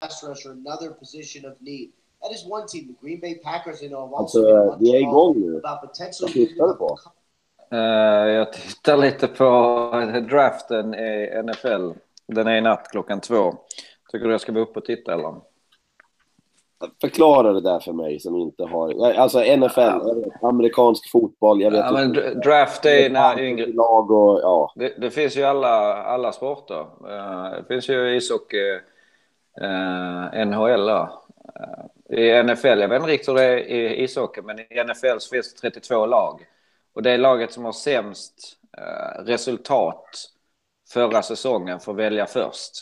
pass rush or another position of need. That is one team. The Green Bay Packers, I know, have Alltså, also been much vi är igång nu. about potentially Vad tittar du på? Eh, jag tittar lite på draften i NFL. Den är i natt klockan två. Tycker du jag ska vara uppe och titta eller? Förklara det där för mig som inte har... Alltså NFL, vet, amerikansk fotboll, jag vet Ja, men inte. draft är när yngre... Lag och ja. Det, det finns ju alla, alla sporter. Eh, det finns ju ishockey, uh, NHL där. Eh, I NFL, jag vet inte riktigt hur det är i ishockey, men i NFL så finns det 32 lag. Och det är laget som har sämst eh, resultat förra säsongen får välja först.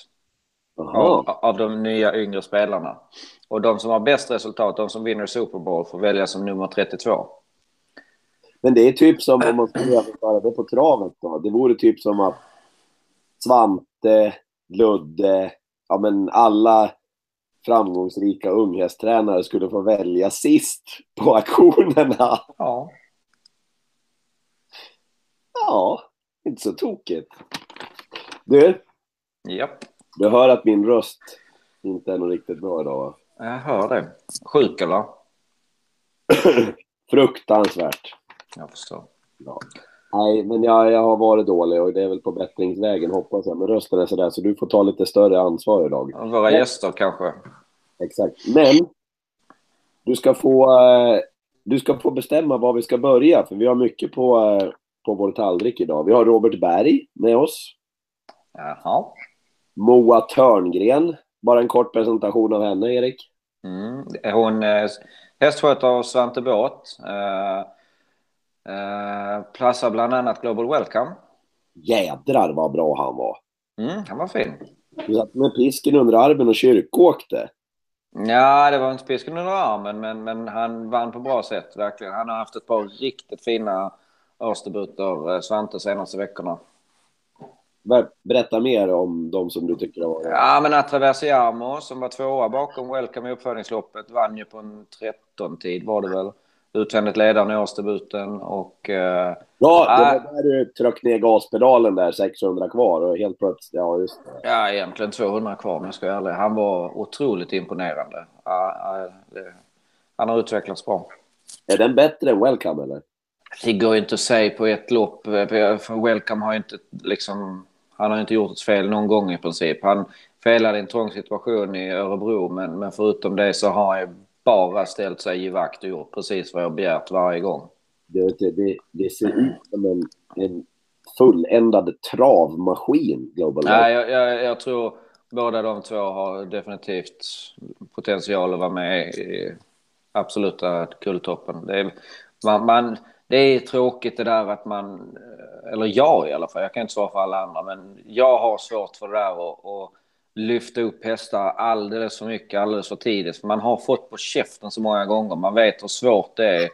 Av, av de nya yngre spelarna. Och de som har bäst resultat, de som vinner Super Bowl, får välja som nummer 32. Men det är typ som om man skulle överföra det på travet då. Det vore typ som att Svante, Ludde, ja men alla framgångsrika unghästtränare skulle få välja sist på auktionerna. Ja. Ja, inte så tokigt. Du, Japp, du hör att min röst inte är något riktigt bra idag va? jag hör det. Sjuk eller? Fruktansvärt. Jag förstår. Ja. Nej, men jag, jag har varit dålig och det är väl på bättringsvägen hoppas jag. Men rösten är sådär så du får ta lite större ansvar idag. Våra gäster kanske. Exakt. Men du ska få, eh, du ska få bestämma var vi ska börja för vi har mycket på, eh, på vår tallrik idag. Vi har Robert Berg med oss. Jaha. Moa Törngren. Bara en kort presentation av henne, Erik. Mm. Hon hos Svante Båt. Eh, eh, platsar bland annat Global Welcome. Jädrar vad bra han var. Mm, han var fin. Du satt med pisken under armen och kyrkåkte. Ja, det var inte pisken under armen, men, men han vann på bra sätt, verkligen. Han har haft ett par riktigt fina årsdebuter, eh, Svante, senaste veckorna. Ber- Berätta mer om de som du tycker har varit... Ja, men Atraversiamo som var tvåa bakom Welcome i uppföljningsloppet vann ju på en 13-tid var det väl. Utvändigt ledaren i årsdebuten och... Eh, Ja, det Ah. var där du tryckte ner gaspedalen där, 600 kvar och helt plötsligt, ja just det. ja, egentligen 200 kvar om jag ska ärlig. Han var otroligt imponerande. Ja, ja, det, han har utvecklats bra. Är den bättre än Welcome eller? Det går ju inte att säga på ett lopp. För Welcome har ju inte liksom... Han har inte gjort ett fel någon gång i princip. Han felade i en trång situation i Örebro, men, men förutom det så har han bara ställt sig i vakt och gjort precis vad jag begärt varje gång. Det, det, det, ser ut som en, en fulländad travmaskin, Global Nej, jag, jag, jag tror båda de två har definitivt potential att vara med i absoluta kulltoppen. Det är, man, man, det är tråkigt det där att man, eller jag i alla fall, jag kan inte svara för alla andra, men jag har svårt för det där att, att lyfta upp hästar alldeles för mycket, alldeles för tidigt. Man har fått på käften så många gånger, man vet hur svårt det är.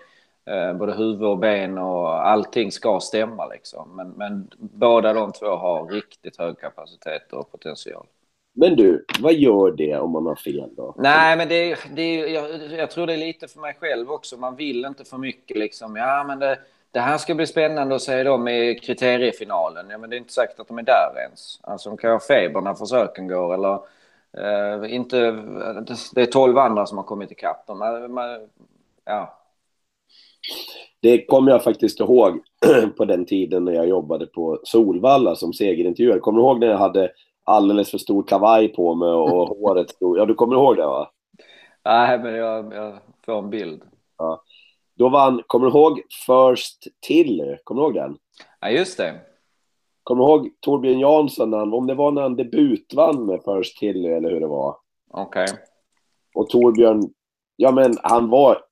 Eh, Både huvud och ben och allting ska stämma liksom. Men, men båda de två har riktigt hög kapacitet och potential. Men du, vad gör det om man har fel då? Nej, men det, det, jag, jag tror det är lite för mig själv också. Man vill inte för mycket liksom. Ja, men det, det här ska bli spännande att se dem i kriteriefinalen. Ja, men det är inte säkert att de är där ens. Alltså, de kan ha feber när försöken går eller eh, inte. Det är tolv andra som har kommit ikapp dem. Man, man, ja. Det kommer jag faktiskt ihåg på den tiden när jag jobbade på Solvalla som segerintervjuare. Kommer du ihåg när jag hade alldeles för stor kavaj på mig och håret stod... Ja, du kommer ihåg det va? Nej, men jag, jag får en bild. Då vann, kommer du ihåg First Till? Kommer du ihåg den? Ja, just det. Kommer du ihåg Torbjörn Jansson, han, om det var när han debutvann med First Till eller hur det var? Okej. Och Torbjörn, ja men han var,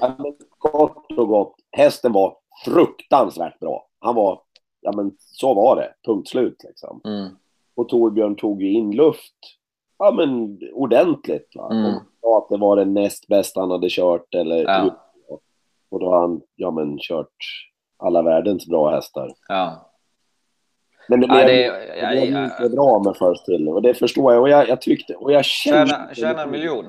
ja, men kort och gott, hästen var fruktansvärt bra. Han var, ja men så var det, punkt slut liksom. Mm. Och Torbjörn tog ju in luft, ja men ordentligt va. Mm. Och sa att det var den näst bästa han hade kört eller Ja. Och då har han, ja men kört alla världens bra hästar. Ja. Men det Ja, blev, det, det ja, blev ja, inte bra med First Till och det förstår jag och jag, jag tyckte, och jag kände... Tjäna, tjäna en miljon.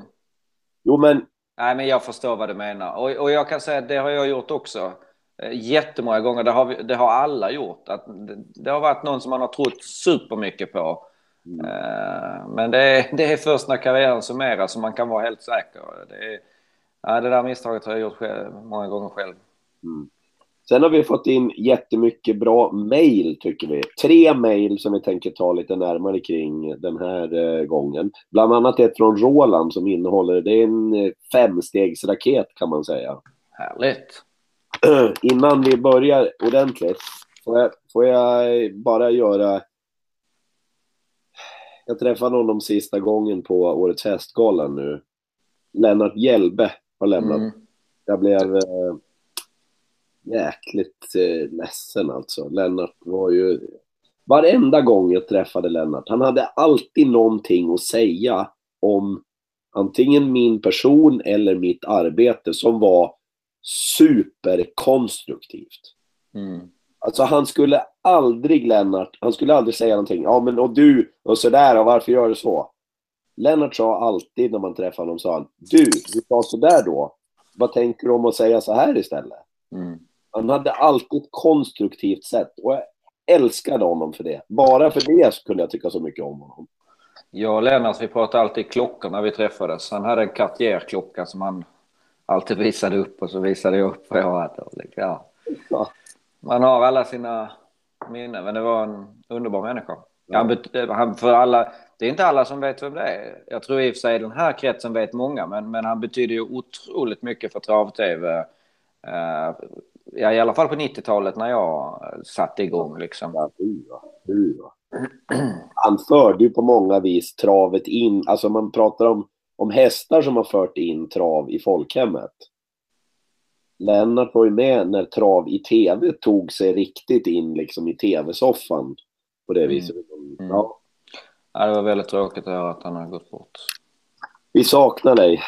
Jo men Nej, men jag förstår vad du menar. Och, och jag kan säga att det har jag gjort också. Eh, Jättemånga gånger. Det har, vi, det har alla gjort. Att det, det har varit någon som man har trott supermycket på. Mm. Uh, men det är, det är först när karriären summeras som man kan vara helt säker. Det, är, ja, det där misstaget har jag gjort själv, många gånger själv. Mm. Sen har vi fått in jättemycket bra mail tycker vi. Tre mail som vi tänker ta lite närmare kring den här eh, gången. Bland annat ett från Roland som innehåller, det är en eh, femstegsraket kan man säga. Härligt. Innan vi börjar ordentligt, får jag, får jag bara göra... Jag träffade honom sista gången på Årets Hästgalan nu. Lennart Hjälbe har lämnat. Mm. Jag blev... Eh, jäkligt eh, ledsen alltså. Lennart var ju... Varenda gång jag träffade Lennart, han hade alltid någonting att säga om antingen min person eller mitt arbete som var superkonstruktivt. Mm. Alltså han skulle aldrig, Lennart, han skulle aldrig säga någonting. Ja men och du, och sådär, och varför gör du så? Lennart sa alltid när man träffade honom, sa han, du, du sa sådär då. Vad tänker du om att säga så här istället? Mm. Han hade alltid ett konstruktivt sätt och jag älskade honom för det. Bara för det kunde jag tycka så mycket om honom. Jag och Lennart, vi pratade alltid klockor när vi träffades. Han hade en Cartier-klocka som han alltid visade upp och så visade jag upp vad jag hade. Ja. Man har alla sina minnen, men det var en underbar människa. Han, han, för alla, det är inte alla som vet vem det är. Jag tror i och för sig den här kretsen vet många, men, men han betyder ju otroligt mycket för trav-tv. Uh, ja, i alla fall på 90-talet när jag satte igång liksom. Ja, hur. Han förde ju på många vis travet in, alltså man pratar om, om hästar som har fört in trav i folkhemmet. Lennart var ju med när trav i tv tog sig riktigt in liksom i tv-soffan på det mm. viset. Mm. Ja. ja, det var väldigt tråkigt att höra att han har gått bort. Vi saknar dig,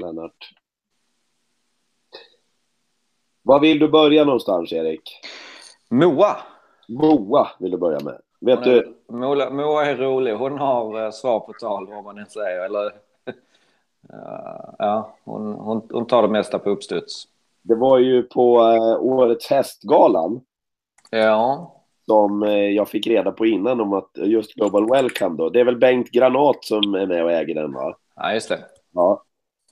Lennart. Var vill du börja någonstans, Erik? Moa. Moa vill du börja med. Vet hon du? Moa, Moa är rolig. Hon har uh, svar på tal, vad man än säger. Eller, ja, hon, hon, hon, tar det mesta på uppstuds. Det var ju på uh, årets hästgalan. Ja. Som jag fick reda på innan om att just Global Welcome då. Det är väl Bengt Granat som är med och äger den va? Ja, just det. Ja.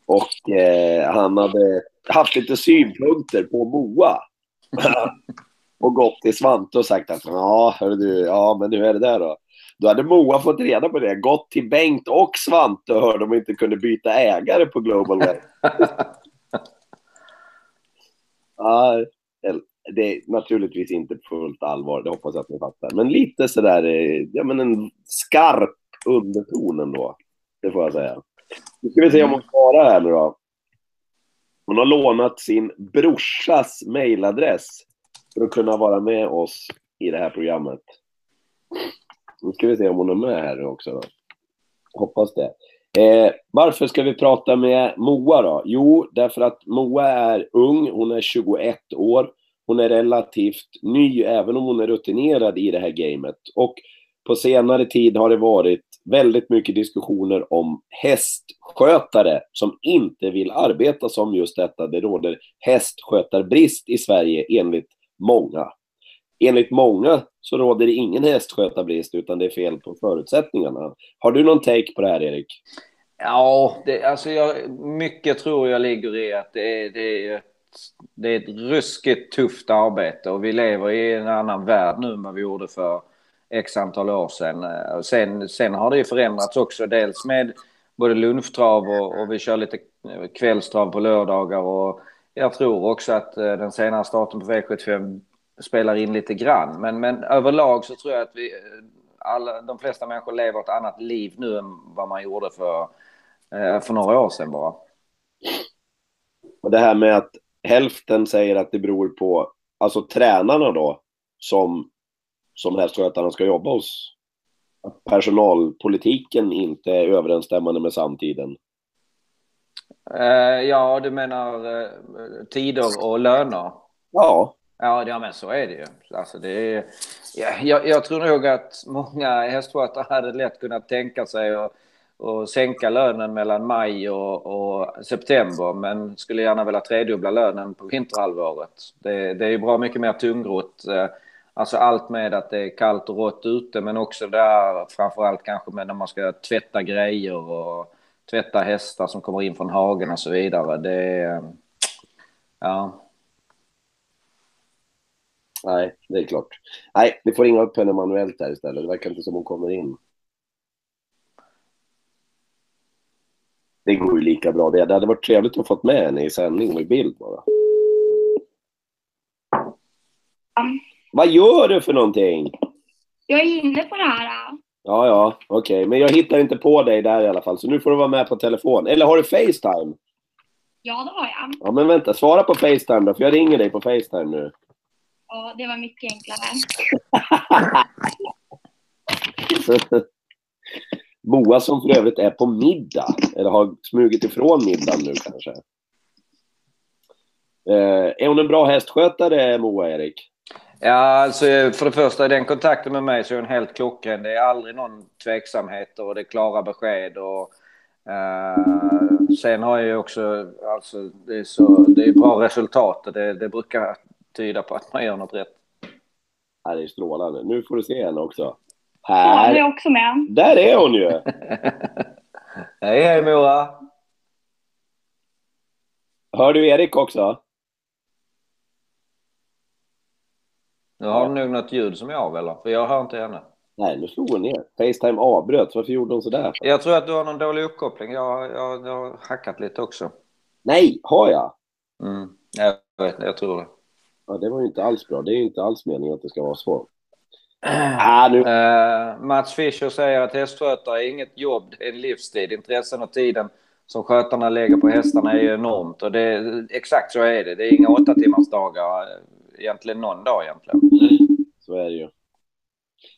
Och eh, han hade haft lite synpunkter på Moa. och gått till Svante och sagt att ja, du, ja, men hur är det där då? Då hade Moa fått reda på det, gått till Bengt och Svante och hörde om de inte kunde byta ägare på Global Web. ja, det är naturligtvis inte fullt allvar, det hoppas jag att ni fattar. Men lite sådär, eh, ja men en skarp underton ändå. Det får jag säga. Nu ska vi se om hon svarar här nu då. Hon har lånat sin brorsas mailadress för att kunna vara med oss i det här programmet. Nu ska vi se om hon är med här också. Då. Hoppas det. Eh, varför ska vi prata med Moa då? Jo, därför att Moa är ung, hon är 21 år. Hon är relativt ny, även om hon är rutinerad i det här gamet. Och på senare tid har det varit väldigt mycket diskussioner om hästskötare som inte vill arbeta som just detta. Det råder hästskötarbrist i Sverige enligt många. Enligt många så råder det ingen hästskötarbrist utan det är fel på förutsättningarna. Har du någon take på det här Erik? Ja, det, alltså jag, mycket tror jag ligger i att det är, det är det är ett ruskigt tufft arbete och vi lever i en annan värld nu än vad vi gjorde för x antal år sedan. Eh, sen, sen har det ju förändrats också, dels med både lunchtrav och, och vi kör lite eh, kvällstrav på lördagar och jag tror också att eh, den senare starten på V75 spelar in lite grann. Men, men överlag så tror jag att vi, alla, de flesta människor lever ett annat liv nu än vad man gjorde för, för några år sedan bara. Och det här med att hälften säger att det beror på, alltså tränarna då, som som hästskötarna ska jobba hos. Att personalpolitiken inte är överensstämmande med samtiden. Uh, ja, du menar uh, tider och löner? Ja. Ja, ja, men så är det ju. Alltså, det är, ja, jag, jag tror nog att många hästskötare hade lätt kunnat tänka sig att och sänka lönen mellan maj och, och, september men skulle gärna vilja tredubbla lönen på vinterhalvåret. Det, det är ju bra mycket mer tungrot. Eh, alltså allt med att det är kallt och rått ute men också där framförallt kanske med när man ska tvätta grejer och tvätta hästar som kommer in från hagen och så vidare. Det är... Ja. Nej, det är klart. Nej, vi får ringa upp henne manuellt här istället. Det verkar inte som hon kommer in. Det går ju lika bra det. Det hade varit trevligt att få med henne i sändning med bild bara. Vad gör du för någonting? Jag är inne på det här. Ja, ja, okej. Okay. Men jag hittar inte på dig där i alla fall, så nu får du vara med på telefon. Eller har du Facetime? Ja, det har jag. Ja, men vänta. Svara på Facetime då, för jag ringer dig på Facetime nu. Ja, det var mycket enklare. Moa som för övrigt är på middag, eller har smugit ifrån middagen nu kanske. Eh, är hon en bra hästskötare, Moa Erik? Ja, alltså för det första, den kontakten med mig så är hon helt klockren. Det är aldrig någon tveksamhet och det är klara besked. Och, uh, sen har jag ju också, alltså det är, så, det är bra resultat och det, det brukar tyda på att man gör något rätt. Ja, det är strålande. Nu får du se henne också. Här. Ja, är också med. Där är hon ju! hej, hej Mora! Hör du Erik också? Nu har hon nog något ljud som är av eller? För jag hör inte henne. Nej, nu slog hon ner. Facetime avbröt. Varför gjorde hon sådär? Jag tror att du har någon dålig uppkoppling. Jag, jag, jag har hackat lite också. Nej, har jag? Mm, jag vet jag tror det. Ja, det var ju inte alls bra. Det är ju inte alls meningen att det ska vara så. Ah, nu. Uh, Mats Fischer säger att hästskötare är inget jobb, det är en livstid. Intressen och tiden som skötarna lägger på hästarna är ju enormt. Och det, exakt så är det. Det är inga åtta timmars dagar egentligen någon dag egentligen. Så är det ju.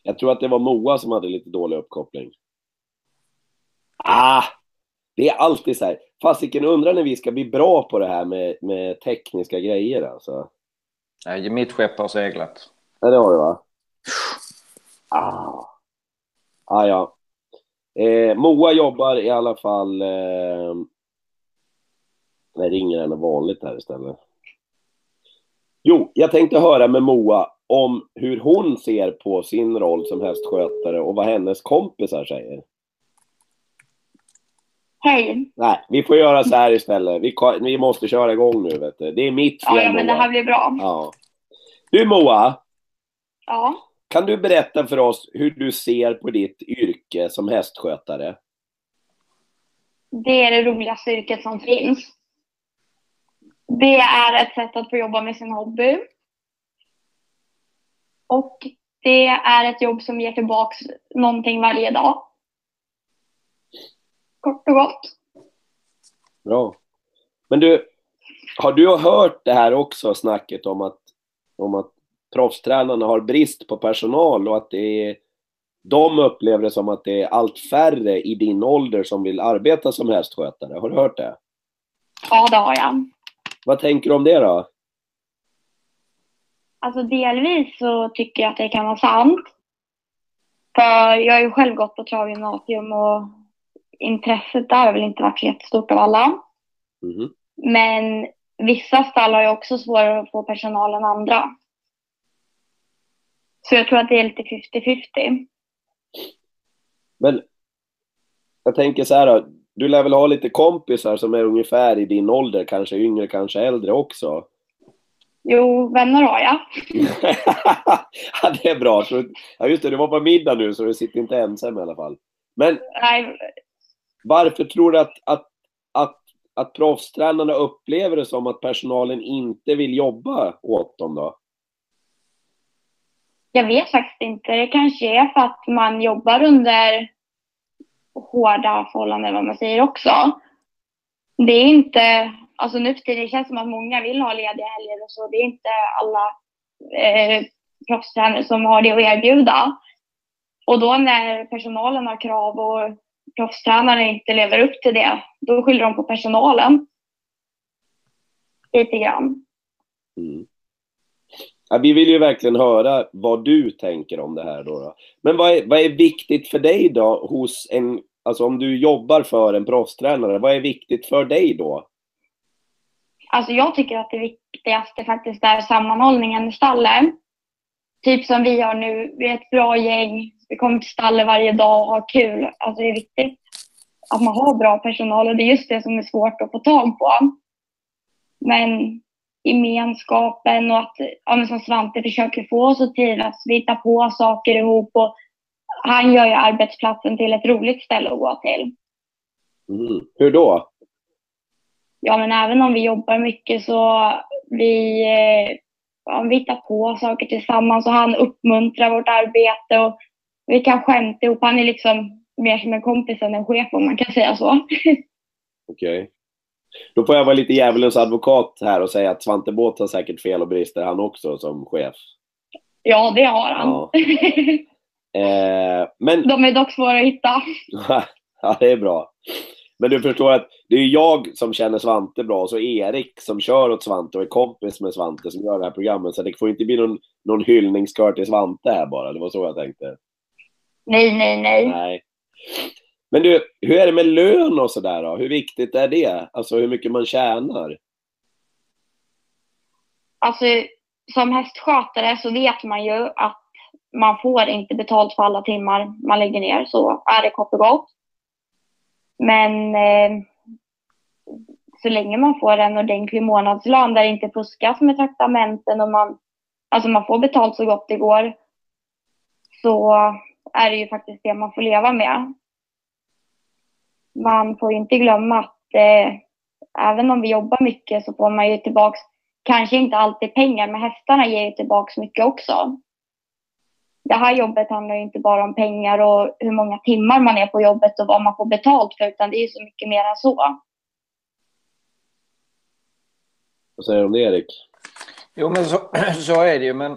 Jag tror att det var Moa som hade lite dålig uppkoppling. Ah! Det är alltid så här. Fasiken undrar när vi ska bli bra på det här med, med tekniska grejer alltså. Nej, mitt skepp har seglat. Ja, det har det va? Ah. Ah, ja. Eh, Moa jobbar i alla fall... Eh... Nej, ringer henne vanligt här istället. Jo, jag tänkte höra med Moa om hur hon ser på sin roll som hästskötare och vad hennes kompisar säger. Hej. Nej, vi får göra så här istället. Vi, vi måste köra igång nu, vet du. Det är mitt fel, Ja, ja men Moa. det här blir bra. Ja. Du, Moa. Ja? Kan du berätta för oss hur du ser på ditt yrke som hästskötare? Det är det roligaste yrket som finns. Det är ett sätt att få jobba med sin hobby. Och det är ett jobb som ger tillbaks någonting varje dag. Kort och gott. Bra. Men du, har du hört det här också, snacket om att, om att proffstränarna har brist på personal och att det är, de upplever det som att det är allt färre i din ålder som vill arbeta som hästskötare. Har du hört det? Ja, det har jag. Vad tänker du om det då? Alltså delvis så tycker jag att det kan vara sant. För jag har ju själv gått på travgymnasium och intresset där har väl inte varit så jättestort av alla. Mm. Men vissa stall har ju också svårare att få personal än andra. Så jag tror att det är lite 50-50. Men jag tänker så här då du lär väl ha lite kompisar som är ungefär i din ålder, kanske yngre, kanske äldre också? Jo, vänner har jag. ja, det är bra. Ja, just det, du var på middag nu så du sitter inte ensam i alla fall. Men Nej. varför tror du att, att, att, att proffstränarna upplever det som att personalen inte vill jobba åt dem då? Jag vet faktiskt inte. Det kanske är för att man jobbar under hårda förhållanden vad man säger också. Det är inte, alltså nu för tiden känns det som att många vill ha lediga helger och så. Det är inte alla eh, proffstränare som har det att erbjuda. Och då när personalen har krav och proffstränarna inte lever upp till det, då skyller de på personalen. Lite grann. Mm. Ja, vi vill ju verkligen höra vad du tänker om det här då. då. Men vad är, vad är viktigt för dig då hos en, alltså om du jobbar för en proffstränare, vad är viktigt för dig då? Alltså jag tycker att det viktigaste faktiskt är sammanhållningen i stallet. typ som vi har nu, vi är ett bra gäng. Vi kommer till stallet varje dag och har kul. Alltså det är viktigt att man har bra personal och det är just det som är svårt att få tag på. Men gemenskapen och att, ja, men som Svante försöker få oss att trivas. Vi hittar på saker ihop och han gör ju arbetsplatsen till ett roligt ställe att gå till. Mm. Hur då? Ja, men även om vi jobbar mycket så vi, eh, ja, vi hittar på saker tillsammans och han uppmuntrar vårt arbete och vi kan skämta ihop. Han är liksom mer som en kompis än en chef om man kan säga så. Okej. Okay. Då får jag vara lite djävulens advokat här och säga att Svante Båth har säkert fel och brister han också som chef. Ja, det har han. Ja. Eh, men... De är dock svåra att hitta. ja, det är bra. Men du förstår att det är jag som känner Svante bra och så Erik som kör åt Svante och är kompis med Svante som gör det här programmet. Så det får inte bli någon, någon hyllningskör till Svante här bara. Det var så jag tänkte. Nej, nej, nej. nej. Men du, hur är det med lön och sådär då? Hur viktigt är det? Alltså hur mycket man tjänar? Alltså, som hästskötare så vet man ju att man får inte betalt för alla timmar man lägger ner. Så är det kort och gott. Men eh, så länge man får en ordentlig månadslön där det inte fuskas med traktamenten och man, alltså man får betalt så gott det går så är det ju faktiskt det man får leva med. Man får inte glömma att eh, även om vi jobbar mycket så får man ju tillbaks, kanske inte alltid pengar, men hästarna ger ju tillbaks mycket också det här jobbet handlar ju inte bara om pengar och hur många timmar man är på jobbet och vad man får betalt för, utan det är ju så mycket mer än så. Vad säger du om det, Erik? Jo, men så, så är det ju, men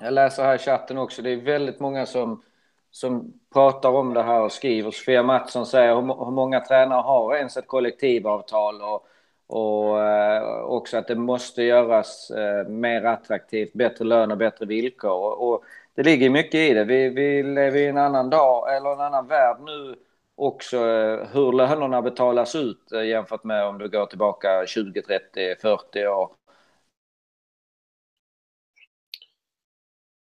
jag läser här i chatten också, det är väldigt många som, som pratar om det här och skriver. Sofia Mattsson säger hur, hur många tränare har ens ett kollektivavtal och, och eh, också att det måste göras eh, mer attraktivt, bättre lön och bättre villkor. Och, och det ligger mycket i det. Vi, vi lever i en annan dag, eller en annan värld nu också, eh, hur lönerna betalas ut eh, jämfört med om du går tillbaka 20, 30, 40 år.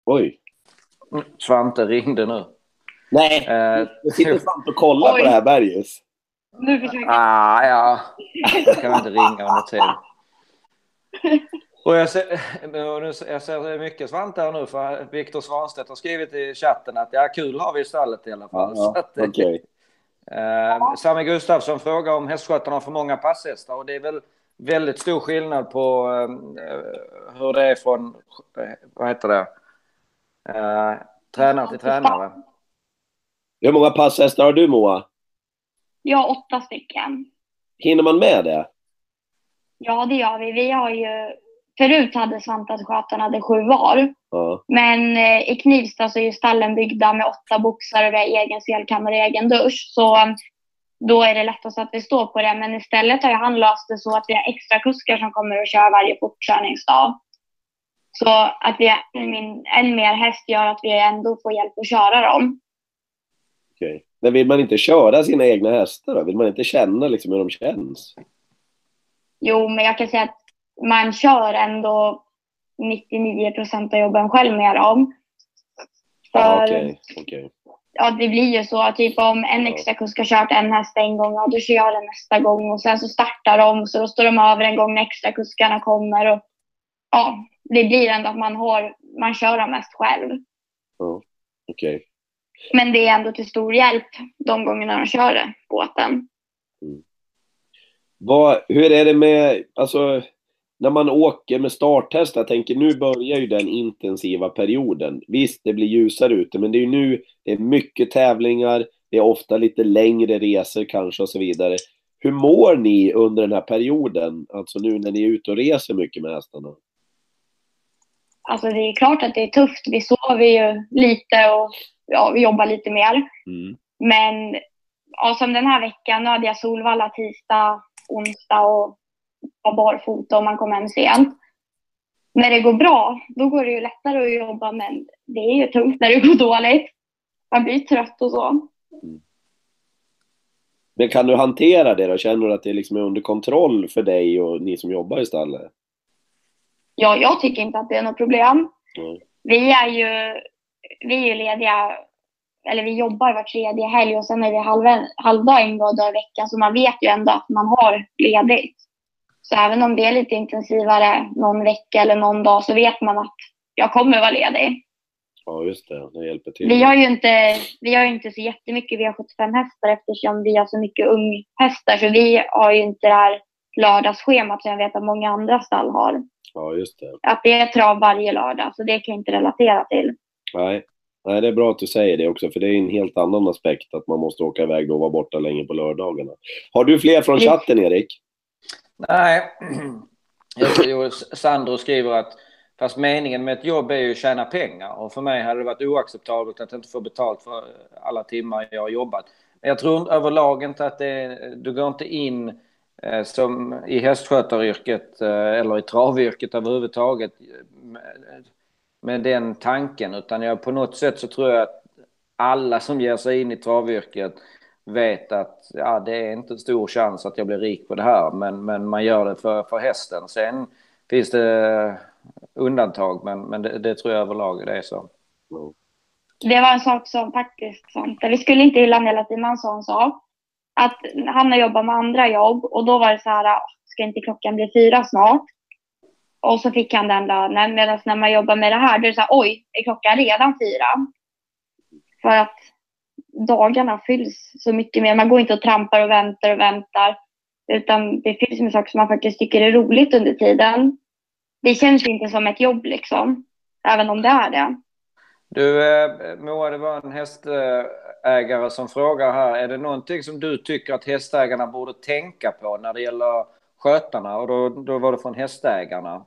Oj. Mm, Svante ringde nu. Nej, eh, jag sitter Svante och kollar Oj. på det här Bergis. Nu försöker Ah, ja, jag kan inte ringa under tiden. Och jag ser, jag ser mycket Svante här nu, för Viktor Svanstedt har skrivit i chatten att ja, kul har vi i stallet i alla fall. Ja, att, okay. eh, Sami Gustafsson frågar om hästskötarna har för många passhästar och det är väl väldigt stor skillnad på eh, hur det är från, eh, vad heter det, eh, tränare till tränare. Hur många passhästar har du Moa? Jag har åtta stycken. Hinner man med det? Ja, det gör vi. Vi har ju Förut hade Svantaskötarna det sju var. Ja. Men eh, i Knivsta så är ju stallen byggda med åtta boxar och vi har egen selkammare och egen dusch. Så um, då är det lättast att vi står på det. Men istället har han löst det så att vi har extra kuskar som kommer och kör varje fortkörningsdag. Så att vi har en, en mer häst gör att vi ändå får hjälp att köra dem. Okej. Okay. Men vill man inte köra sina egna hästar då? Vill man inte känna liksom hur de känns? Jo, men jag kan säga att man kör ändå 99 procent av jobben själv med dem. För, ah, okay. Okay. Ja, det blir ju så. Typ om en extra kusk har kört en häst en gång, ja, då kör jag den nästa gång och sen så startar de så då står de över en gång när extra kuskarna kommer. Och, ja, det blir ändå att man, har, man kör dem mest själv. Ja, okej. Okay. Men det är ändå till stor hjälp de gångerna de kör båten. Mm. Vad, hur är det med, alltså när man åker med starthästar, jag tänker nu börjar ju den intensiva perioden. Visst, det blir ljusare ute, men det är ju nu det är mycket tävlingar, det är ofta lite längre resor kanske och så vidare. Hur mår ni under den här perioden, alltså nu när ni är ute och reser mycket med hästarna? Alltså det är klart att det är tufft. Vi sover ju lite och ja, vi jobbar lite mer. Mm. Men ja, som den här veckan, nu hade jag Solvalla tisdag, onsdag och vara barfota om man kommer hem sent. När det går bra, då går det ju lättare att jobba, men det är ju tungt när det går dåligt. Man blir trött och så. Mm. Men kan du hantera det då? Känner du att det liksom är under kontroll för dig och ni som jobbar i stallet? Ja, jag tycker inte att det är något problem. Mm. vi är ju, vi är ju lediga, eller vi jobbar var tredje helg och sen är vi halva, halvdag en gång i veckan så man vet ju ändå att man har ledigt. Så även om det är lite intensivare någon vecka eller någon dag så vet man att jag kommer vara ledig. Ja, just det. Det hjälper till. Vi har ju inte, vi har inte så jättemycket V75 hästar eftersom vi har så mycket unghästar så vi har ju inte det här lördagsschemat som jag vet att många andra stall har. Ja, just det. Att det är trav varje lördag så det kan jag inte relatera till. Nej. Nej, det är bra att du säger det också, för det är en helt annan aspekt att man måste åka iväg och vara borta länge på lördagarna. Har du fler från chatten, Erik? Nej, Sandro skriver att fast meningen med ett jobb är ju att tjäna pengar och för mig hade det varit oacceptabelt att inte få betalt för alla timmar jag har jobbat. Men jag tror överlag inte att det, du går inte in eh, som i hästskötaryrket eh, eller i travyrket överhuvudtaget med, med den tanken utan jag på något sätt så tror jag att alla som ger sig in i travyrket vet att ja, det är inte en stor chans att jag blir rik på det här, men, men man gör det för, för hästen. Sen finns det undantag, men, men det, det tror jag överlag det är så. Det var en sak som faktiskt, vi skulle inte hylla tiden, han sa en sak. Att han har jobbat med andra jobb och då var det så här, ah, ska inte klockan bli fyra snart? Och så fick han den lönen, medan när man jobbar med det här, då är det så här, oj, är klockan redan fyra? För att dagarna fylls så mycket mer. Man går inte och trampar och väntar och väntar. Utan det fylls med saker som man faktiskt tycker är roligt under tiden. Det känns inte som ett jobb liksom. Även om det är det. Du eh, Moa, det var en hästägare som frågar här. Är det någonting som du tycker att hästägarna borde tänka på när det gäller skötarna? Och då, då var det från hästägarna.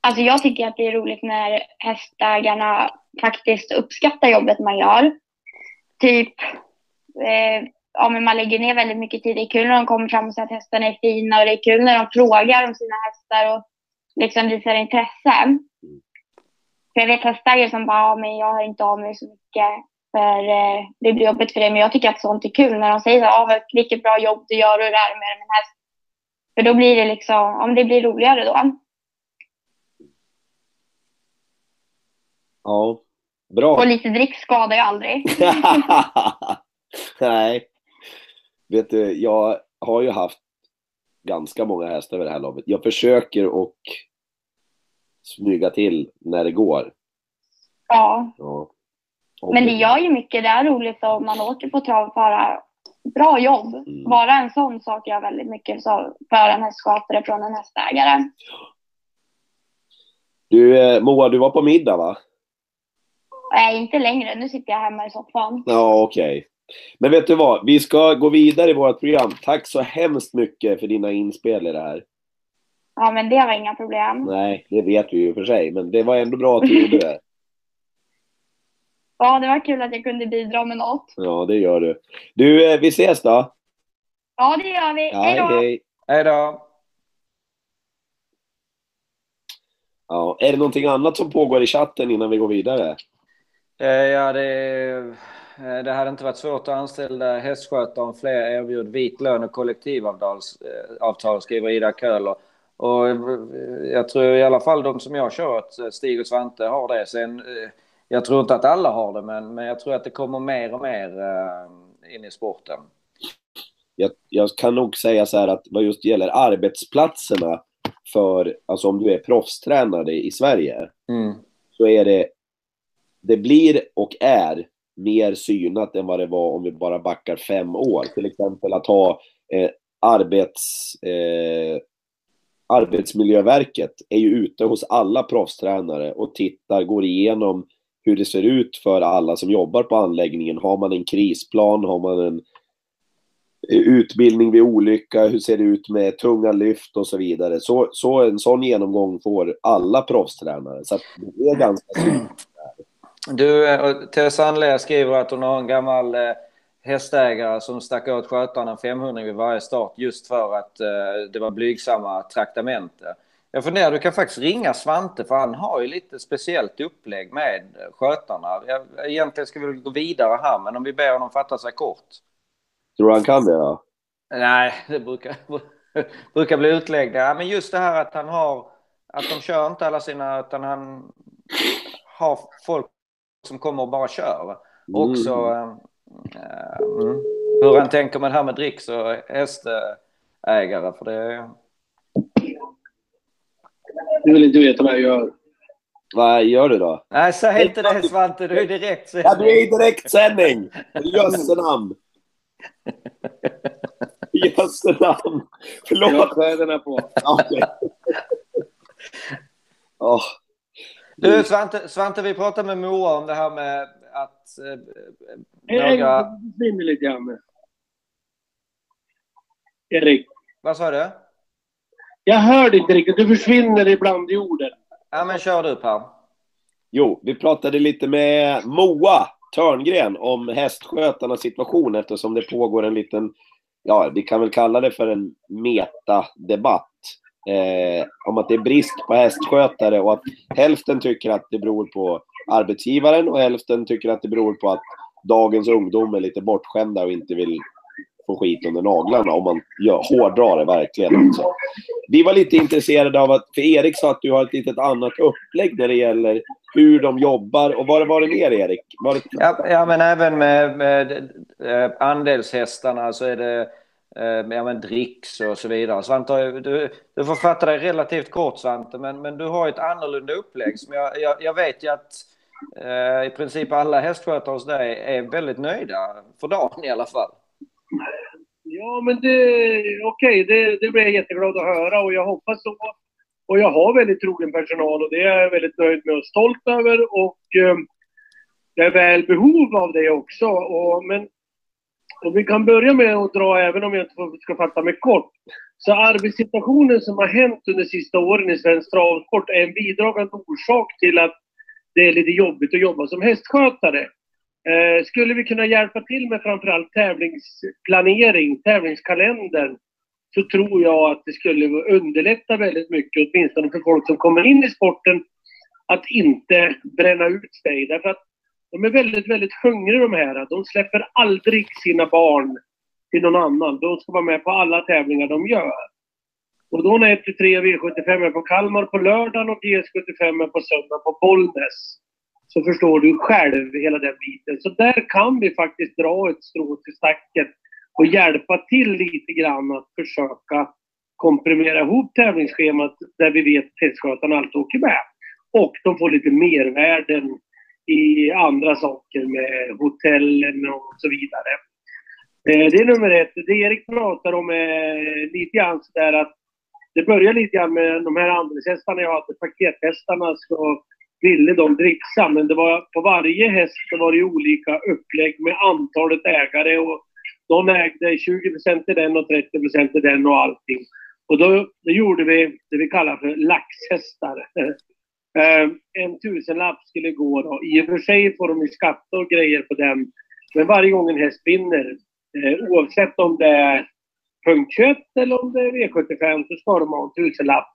Alltså jag tycker att det är roligt när hästägarna faktiskt uppskattar jobbet man gör. Typ, eh, ja, men man lägger ner väldigt mycket tid. Det är kul när de kommer fram och säger att hästarna är fina och det är kul när de frågar om sina hästar och liksom visar intresse. För jag vet hästägare som bara, men jag har inte av mig så mycket för eh, det blir jobbigt för dig. Men jag tycker att sånt är kul när de säger ja, vilket bra jobb du gör och det med en häst. För då blir det liksom, om det blir roligare då. Ja, bra. Och lite drick skadar ju aldrig. Nej. Vet du, jag har ju haft ganska många hästar vid det här loppet. Jag försöker att smyga till när det går. Ja. Ja. Men det gör ju mycket. Det är roligt om man åker på trav för bra jobb. Mm. Bara en sån sak gör väldigt mycket så för en hästskötare från en hästägare. Du, eh, Moa, du var på middag va? Nej, inte längre. Nu sitter jag hemma i soffan. Ja, okej. Men vet du vad? Vi ska gå vidare i vårt program. Tack så hemskt mycket för dina inspel i det här. Ja, men det var inga problem. Nej, det vet vi ju för sig, men det var ändå bra att du gjorde det. Ja, det var kul att jag kunde bidra med något. Ja, det gör du. Du, eh, vi ses då. Ja, det gör vi. Ja, Hej då! hej. Hej då! Ja, är det någonting annat som pågår i chatten innan vi går vidare? Eh, Ja, det, eh, det hade inte varit svårt att anställa hästskötare om fler erbjud vit lön och kollektivavtal, avtal, skriver Ida Köhler. Och eh, jag tror i alla fall de som jag kört, eh, Stig och Svante, har det. Sen, eh, jag tror inte att alla har det, men, men jag tror att det kommer mer och mer in i sporten. Jag, jag kan nog säga så här att vad just gäller arbetsplatserna för, alltså om du är proffstränare i Sverige, Mm. så är det, det blir och är mer synat än vad det var om vi bara backar fem år. Till exempel att ha eh, arbets, eh, Arbetsmiljöverket är ju ute hos alla proffstränare och tittar, går igenom hur det ser ut för alla som jobbar på anläggningen. Har man en krisplan? Har man en utbildning vid olycka? Hur ser det ut med tunga lyft och så vidare? Så, så en sån genomgång får alla proffstränare. Så att det är ganska synligt. Du, eh, Tess Sandler skriver att hon har en gammal eh, hästägare som stack åt skötaren en 500 vid varje start just för att eh, det var blygsamma traktamente. Jag funderar, du kan faktiskt ringa Svante för han har ju lite speciellt upplägg med eh, skötarna. Jag, egentligen ska vi gå vidare här, men om vi ber honom fatta sig kort. Tror du han kan det? Ja? Nej, det brukar, brukar bli utläggningar. Men just det här att han har att de kör inte alla sina, utan han har folk som kommer och bara kör. Och också Mm. hur han tänker med det här med dricks och hästägare. För det, Du vill inte veta vad jag gör. Vad gör du då? nej, säg inte det Svante, du är direkt Ja, du är i direktsändning! Jösse namn! Jösse namn! Jag har Förlåt! kläderna på. Okej. Åh, Du Svante, Svante, vi pratade med Moa om det här med att eh, Jag några... försvinner lite grann. Erik, Vad sa du? jag hörde inte riktigt. Du försvinner ibland i orden. Ja, men kör du Per. Jo, vi pratade lite med Moa Törngren om hästskötarnas situation eftersom det pågår en liten, ja, vi kan väl kalla det för en metadebatt. Eh, om att det är brist på hästskötare och att hälften tycker att det beror på arbetsgivaren och hälften tycker att det beror på att dagens ungdom är lite bortskämda och inte vill få skit under naglarna om man gör, hårdrar det verkligen. Också. Vi var lite intresserade av att, för Erik sa att du har ett litet annat upplägg när det gäller hur de jobbar. Och vad var det mer Erik? Var det... Ja, ja men även med, med eh, andelshästarna så är det eh, ja, men dricks och så vidare. Svante, du, du får fatta dig relativt kort Svante, men, men du har ju ett annorlunda upplägg. Som jag, jag, jag vet ju att Eh, i princip alla hästskötare hos dig är väldigt nöjda, för dagen i alla fall. Ja, men det... Okej, det, det blir jag jätteglad att höra och jag hoppas så. Och jag har väldigt trogen personal och det är jag väldigt nöjd med och stolt över. Och eh, är väl behov av det också. Och, men och vi kan börja med att dra, även om jag inte ska fatta mig kort. Så arbetssituationen som har hänt under de sista åren i svensk travsport är en bidragande orsak till att det är lite jobbigt att jobba som hästskötare. Eh, skulle vi kunna hjälpa till med framförallt tävlingsplanering, tävlingskalendern, så tror jag att det skulle underlätta väldigt mycket, åtminstone för folk som kommer in i sporten, att inte bränna ut sig. Därför att de är väldigt, väldigt hungriga de här. De släpper aldrig sina barn till någon annan. De ska vara med på alla tävlingar de gör. Och då när 1-3 V75 är på Kalmar på lördagen och GS75 är på söndag på Bollnäs så förstår du själv hela den biten. Så där kan vi faktiskt dra ett strå till stacken och hjälpa till lite grann att försöka komprimera ihop tävlingsschemat där vi vet att hästskötarna alltid åker med. Och de får lite mervärden i andra saker med hotellen och så vidare. Eh, det är nummer ett. Det Erik pratar om är lite grann sådär att det börjar lite grann med de här andelshästarna jag hade, pakethästarna, så ville de dricksa. Men det var, på varje häst så var det ju olika upplägg med antalet ägare. Och de ägde 20 till den och 30 till den och allting. Och då, då gjorde vi det vi kallar för laxhästar. Eh, en tusenlapp skulle gå då. I och för sig får de ju skatta och grejer på den. Men varje gång en häst vinner, eh, oavsett om det är punkt 21 eller om det är V75, så ska de ha en tusenlapp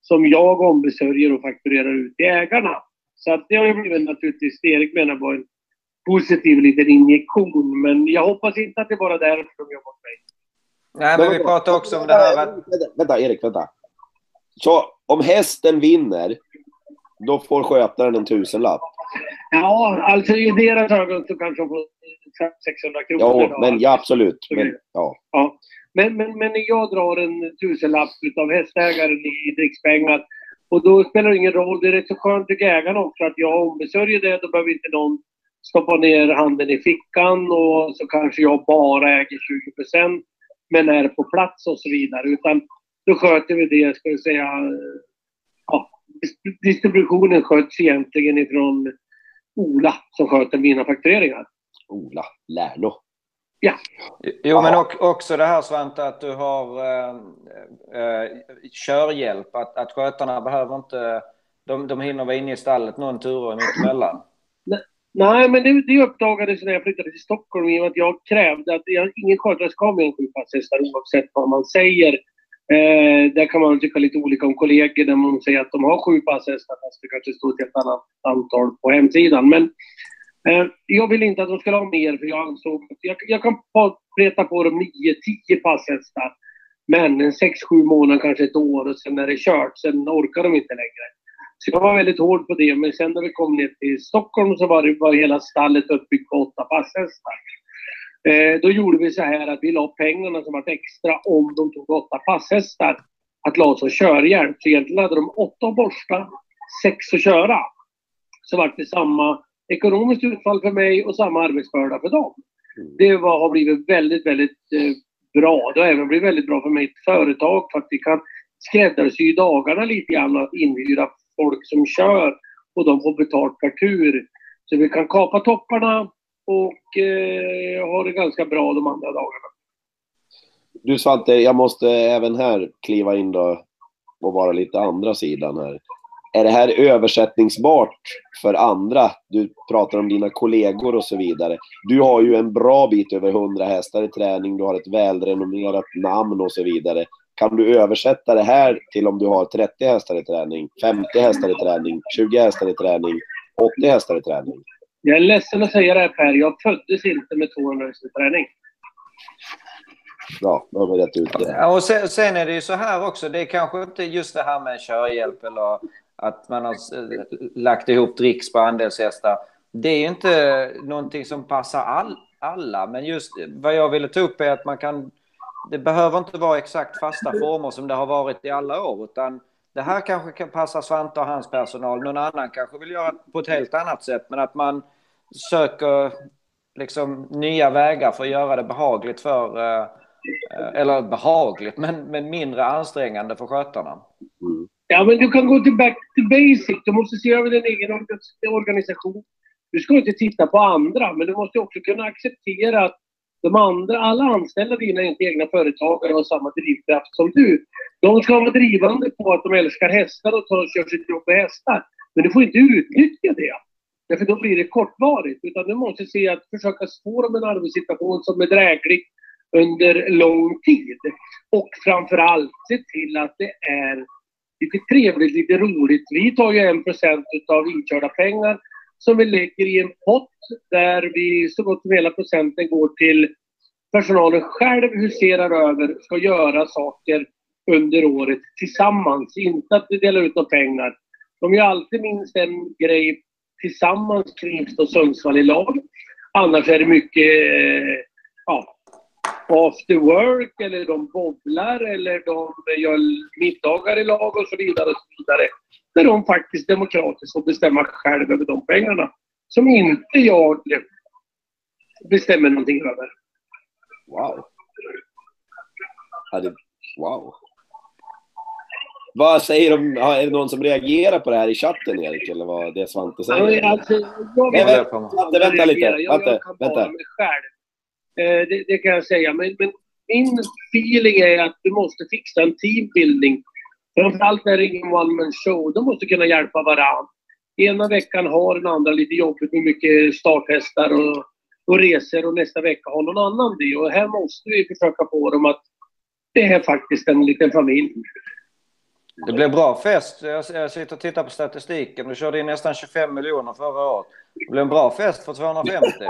som jag ombesörjer och fakturerar ut till ägarna. Så att det har ju blivit naturligtvis, det Erik menar var en positiv liten injektion. Men jag hoppas inte att det är bara därför de jobbar med mig. Nej, men vi pratade också om det här. Vänta, vänta, Erik, vänta. Så om hästen vinner, då får skötaren en tusenlapp? Ja, alltså i deras ögon så kanske de får 600 kronor. Ja, men ja, absolut. Men, ja. Ja. Men, men, men jag drar en tusenlapp utav hästägaren i drickspengar. Och då spelar det ingen roll. Det är rätt så skönt tycker ägarna också att jag ombesörjer det. Då behöver inte någon stoppa ner handen i fickan och så kanske jag bara äger 20 procent men är på plats och så vidare. Utan då sköter vi det, ska vi säga. Ja, distributionen sköts egentligen ifrån Ola som sköter mina faktureringar. Ola Lärno. Jo, men och, också det här Svante att du har eh, eh, körhjälp. Att, att skötarna behöver inte... De, de hinner vara inne i stallet någon tur mittemellan. Nej, men det, det uppdagades när jag flyttade till Stockholm i och med att jag krävde att jag, ingen skötare ska ha mer än sju passhästar oavsett vad man säger. Eh, där kan man tycka lite olika om kollegor där man säger att de har sju passhästar fast det kanske står ett helt annat antal på hemsidan. Men Eh, jag vill inte att de ska ha mer för jag ansåg att jag, jag kan preta på dem nio, tio passhästar. Men en 6-7 månader, kanske ett år och sen är det kört. Sen orkar de inte längre. Så jag var väldigt hård på det. Men sen när vi kom ner till Stockholm så var det var hela stallet uppbyggt på åtta passhästar. Eh, då gjorde vi så här att vi la pengarna som var extra om de tog åtta passhästar att la som körhjälp. Så egentligen hade de åtta att borsta, sex att köra. Så vart det samma ekonomiskt utfall för mig och samma arbetsbörda för dem. Mm. Det var, har blivit väldigt, väldigt eh, bra. Det har även blivit väldigt bra för mitt företag för att vi kan skräddarsy dagarna lite grann och inhyra folk som kör och de får betalt per tur. Så vi kan kapa topparna och eh, ha det ganska bra de andra dagarna. Du Svante, jag måste även här kliva in då och vara lite andra sidan här. Är det här översättningsbart för andra? Du pratar om dina kollegor och så vidare. Du har ju en bra bit över 100 hästar i träning, du har ett välrenommerat namn och så vidare. Kan du översätta det här till om du har 30 hästar i träning, 50 hästar i träning, 20 hästar i träning, 80 hästar i träning? Jag är ledsen att säga det här Per, jag föddes inte med 200 hästar i träning. Bra, då har vi rätt ut det. Ja, och sen, sen är det ju så här också, det är kanske inte just det här med körhjälp eller att man har lagt ihop dricks på andelshästar. Det är ju inte någonting som passar all, alla, men just vad jag ville ta upp är att man kan... Det behöver inte vara exakt fasta former som det har varit i alla år, utan det här kanske kan passa Svante och hans personal. Någon annan kanske vill göra på ett helt annat sätt, men att man söker liksom nya vägar för att göra det behagligt för... Eh, eller behagligt, men, men mindre ansträngande för skötarna. Mm. Ja, men du kan gå till back to basic. Du måste se över din egen organisation. Du ska inte titta på andra, men du måste också kunna acceptera att de andra, alla anställda dina inte egna företagare har samma drivkraft som du. De ska vara drivande på att de älskar hästar och tar och kör sitt jobb med hästar. Men du får inte utnyttja det. Därför då blir det kortvarigt. Utan du måste se att försöka få dem en arbetssituation som är dräglig under lång tid. Och framförallt se till att det är lite trevligt, lite roligt. Vi tar ju en procent av inkörda pengar som vi lägger i en pott där vi så gott som hela procenten går till personalen själv huserar över, ska göra saker under året tillsammans. Inte att vi delar ut några pengar. De gör alltid minst en grej tillsammans Knivsta och Sundsvall i lag. Annars är det mycket eh, ja, after work eller de bobblar eller de gör middagar i lag och så vidare. Och så vidare. Där de faktiskt demokratiskt får bestämma själv över de pengarna. Som inte jag bestämmer någonting över. Wow. Wow. Vad säger de? Är det någon som reagerar på det här i chatten, Erik? Eller vad det Svante säger? Alltså, jag Nej, vänta. Svante, vänta lite. Jag, jag Vänta, kan bara vänta. mig själv. Eh, det, det kan jag säga. Men, men min feeling är att du måste fixa en teambuilding. Framförallt är det ingen one man show. De måste kunna hjälpa varandra. Ena veckan har den andra lite jobbigt med mycket starthästar och, och resor och nästa vecka har någon annan det. Och här måste vi försöka få dem att det är faktiskt en liten familj. Det blev bra fest. Jag, jag sitter och tittar på statistiken. Du körde in nästan 25 miljoner förra året. Det blev en bra fest för 250.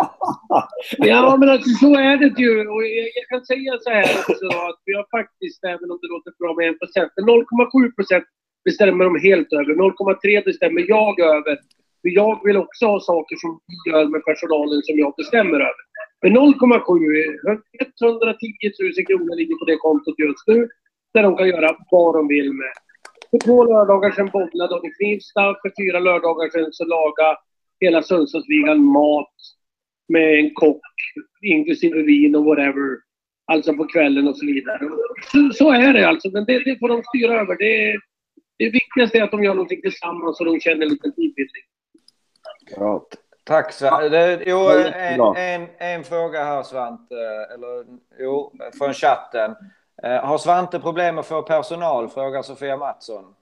Ja, men alltså så är det ju. Och jag, jag kan säga så här också att vi har faktiskt, även om det låter bra med 1 procent, 0,7 procent bestämmer de helt över. 0,3 bestämmer jag över. För jag vill också ha saker som vi gör med personalen som jag bestämmer över. Men 0,7, 110 000 kronor ligger på det kontot just nu. Där de kan göra vad de vill med. För två lördagar sedan bowlade de i Knivsta. För fyra lördagar sedan så lagade hela Sundsvallsligan mat med en kock, inklusive vin och whatever. Alltså på kvällen och så vidare. Så, så är det alltså, men det, det får de styra över. Det, det viktigaste är att de gör någonting tillsammans och de känner lite teambildning. Bra. Tack Svante. Jo, en, en, en fråga här Svante. Eller jo, från chatten. Eh, Har Svante problem att få personal? Frågar Sofia Mattsson.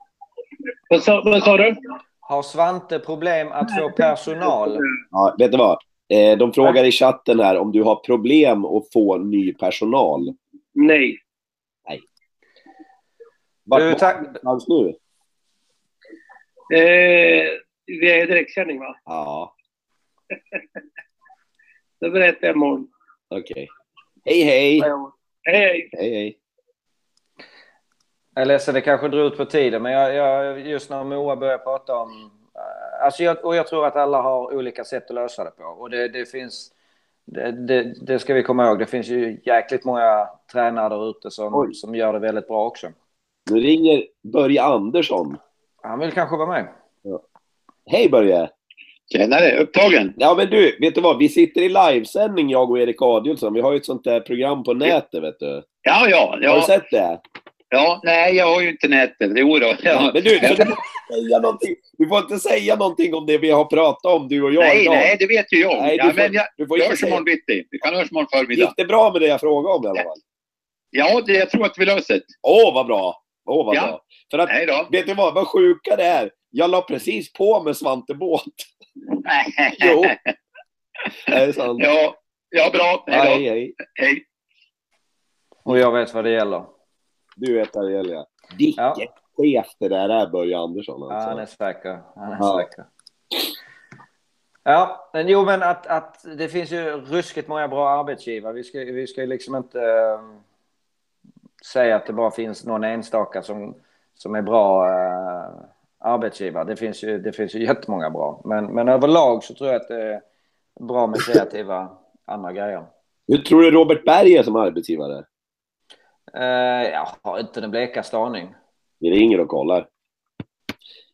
Vad sa, vad sa du? Har Svante problem att få personal? Ja, vet du vad? Eh, de frågar i chatten här om du har problem att få ny personal. Nej. Vart Du, var tack- du någonstans nu? Eh, vi är direktsändning va? Ja, Det berättar jag imorgon. okej. Hej, hej! Hej, hej. Hej, hej. Jag är ledsen, det kanske drar ut på tiden, men jag, jag, just när Moa börjar prata om... eh, Alltså jag, och jag tror att alla har olika sätt att lösa det på. Och det, det finns... Det, det, det ska vi komma ihåg. Det finns ju jäkligt många tränare där ute som, Oj. som gör det väldigt bra också. Nu ringer Börje Andersson. Han vill kanske vara med. Hej Börje! Tjenare, upptagen? Ja men du, vet du vad? Vi sitter i livesändning jag och Erik Adielsson. Vi har ju ett sånt där program på nätet vet du. Ja, ja, Har du ja. sett det? Ja. Nej, jag har ju inte nätet. Jo då. Ja. Men du, du, får inte säga någonting, du får inte säga någonting om det vi har pratat om, du och jag nej, idag. nej, det vet ju jag. Nej, du ja, får- men jag, du får inte hörs imorgon bitti. Vi kan hörs imorgon förmiddag. Gick det bra med det jag frågade om i alla fall? Ja, det, jag tror att vi löser det. Åh, vad bra! Åh, vad Ja. bra. För att, Nej då. vet du vad, vad sjuka det är? Jag la precis på med Svante Båth. Jo. Är det sant? ja, ja, bra. Hej Hej, då. hej. Hej. Och jag vet vad det gäller. Du vet vad det gäller, ja. Vilket Ja. chef det där är, Börje Andersson. Ja, Alltså. han är säker. Han är Ja. säker. Ja, men jo men att, att det finns ju ruskigt många bra arbetsgivare. Vi ska, vi ska ju liksom inte eh, säga att det bara finns någon enstaka som, som är bra eh, arbetsgivare. Det finns, ju, det finns ju jättemånga bra. Men, men överlag så tror jag att det är bra med kreativa andra grejer. Hur tror du Robert Berg är som arbetsgivare? Eh, jag har inte den blekaste aning. Vi ringer och kollar.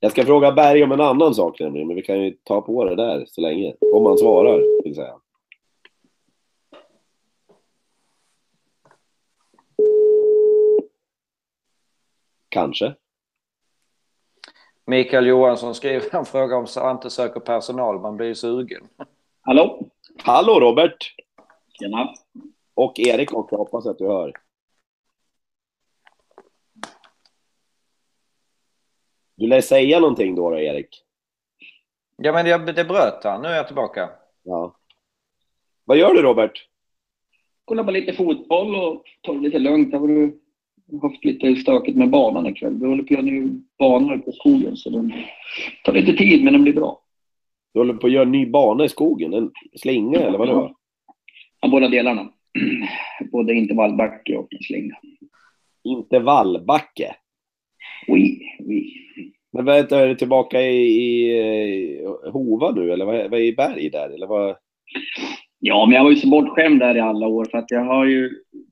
Jag ska fråga Berg om en annan sak nämligen, men vi kan ju ta på det där så länge. Om han svarar, vill säga. Kanske. Mikael Johansson skriver en fråga om Svante söker personal. Man blir ju sugen. Hallå? Hallå Robert! Tjena. Och Erik också, hoppas att du hör. Du lär säga någonting då, då Erik? Ja, men det, det bröt han. Nu är jag tillbaka. Ja. Vad gör du Robert? Kolla på lite fotboll och ta det lite lugnt. Jag har haft lite stökigt med banan ikväll. Vi håller på att göra ny bana ute på skogen så den tar lite tid men den blir bra. Du håller på att göra en ny bana i skogen? En slinga eller vadå? Ja, båda delarna. Både intervallbacke och en slinga. Intervallbacke? Oui. Men vänta, är du tillbaka i, i eh, Hova nu eller vad, vad är i Berg där? Eller vad? Ja, men jag var ju så bortskämd där i alla år för att jag har ju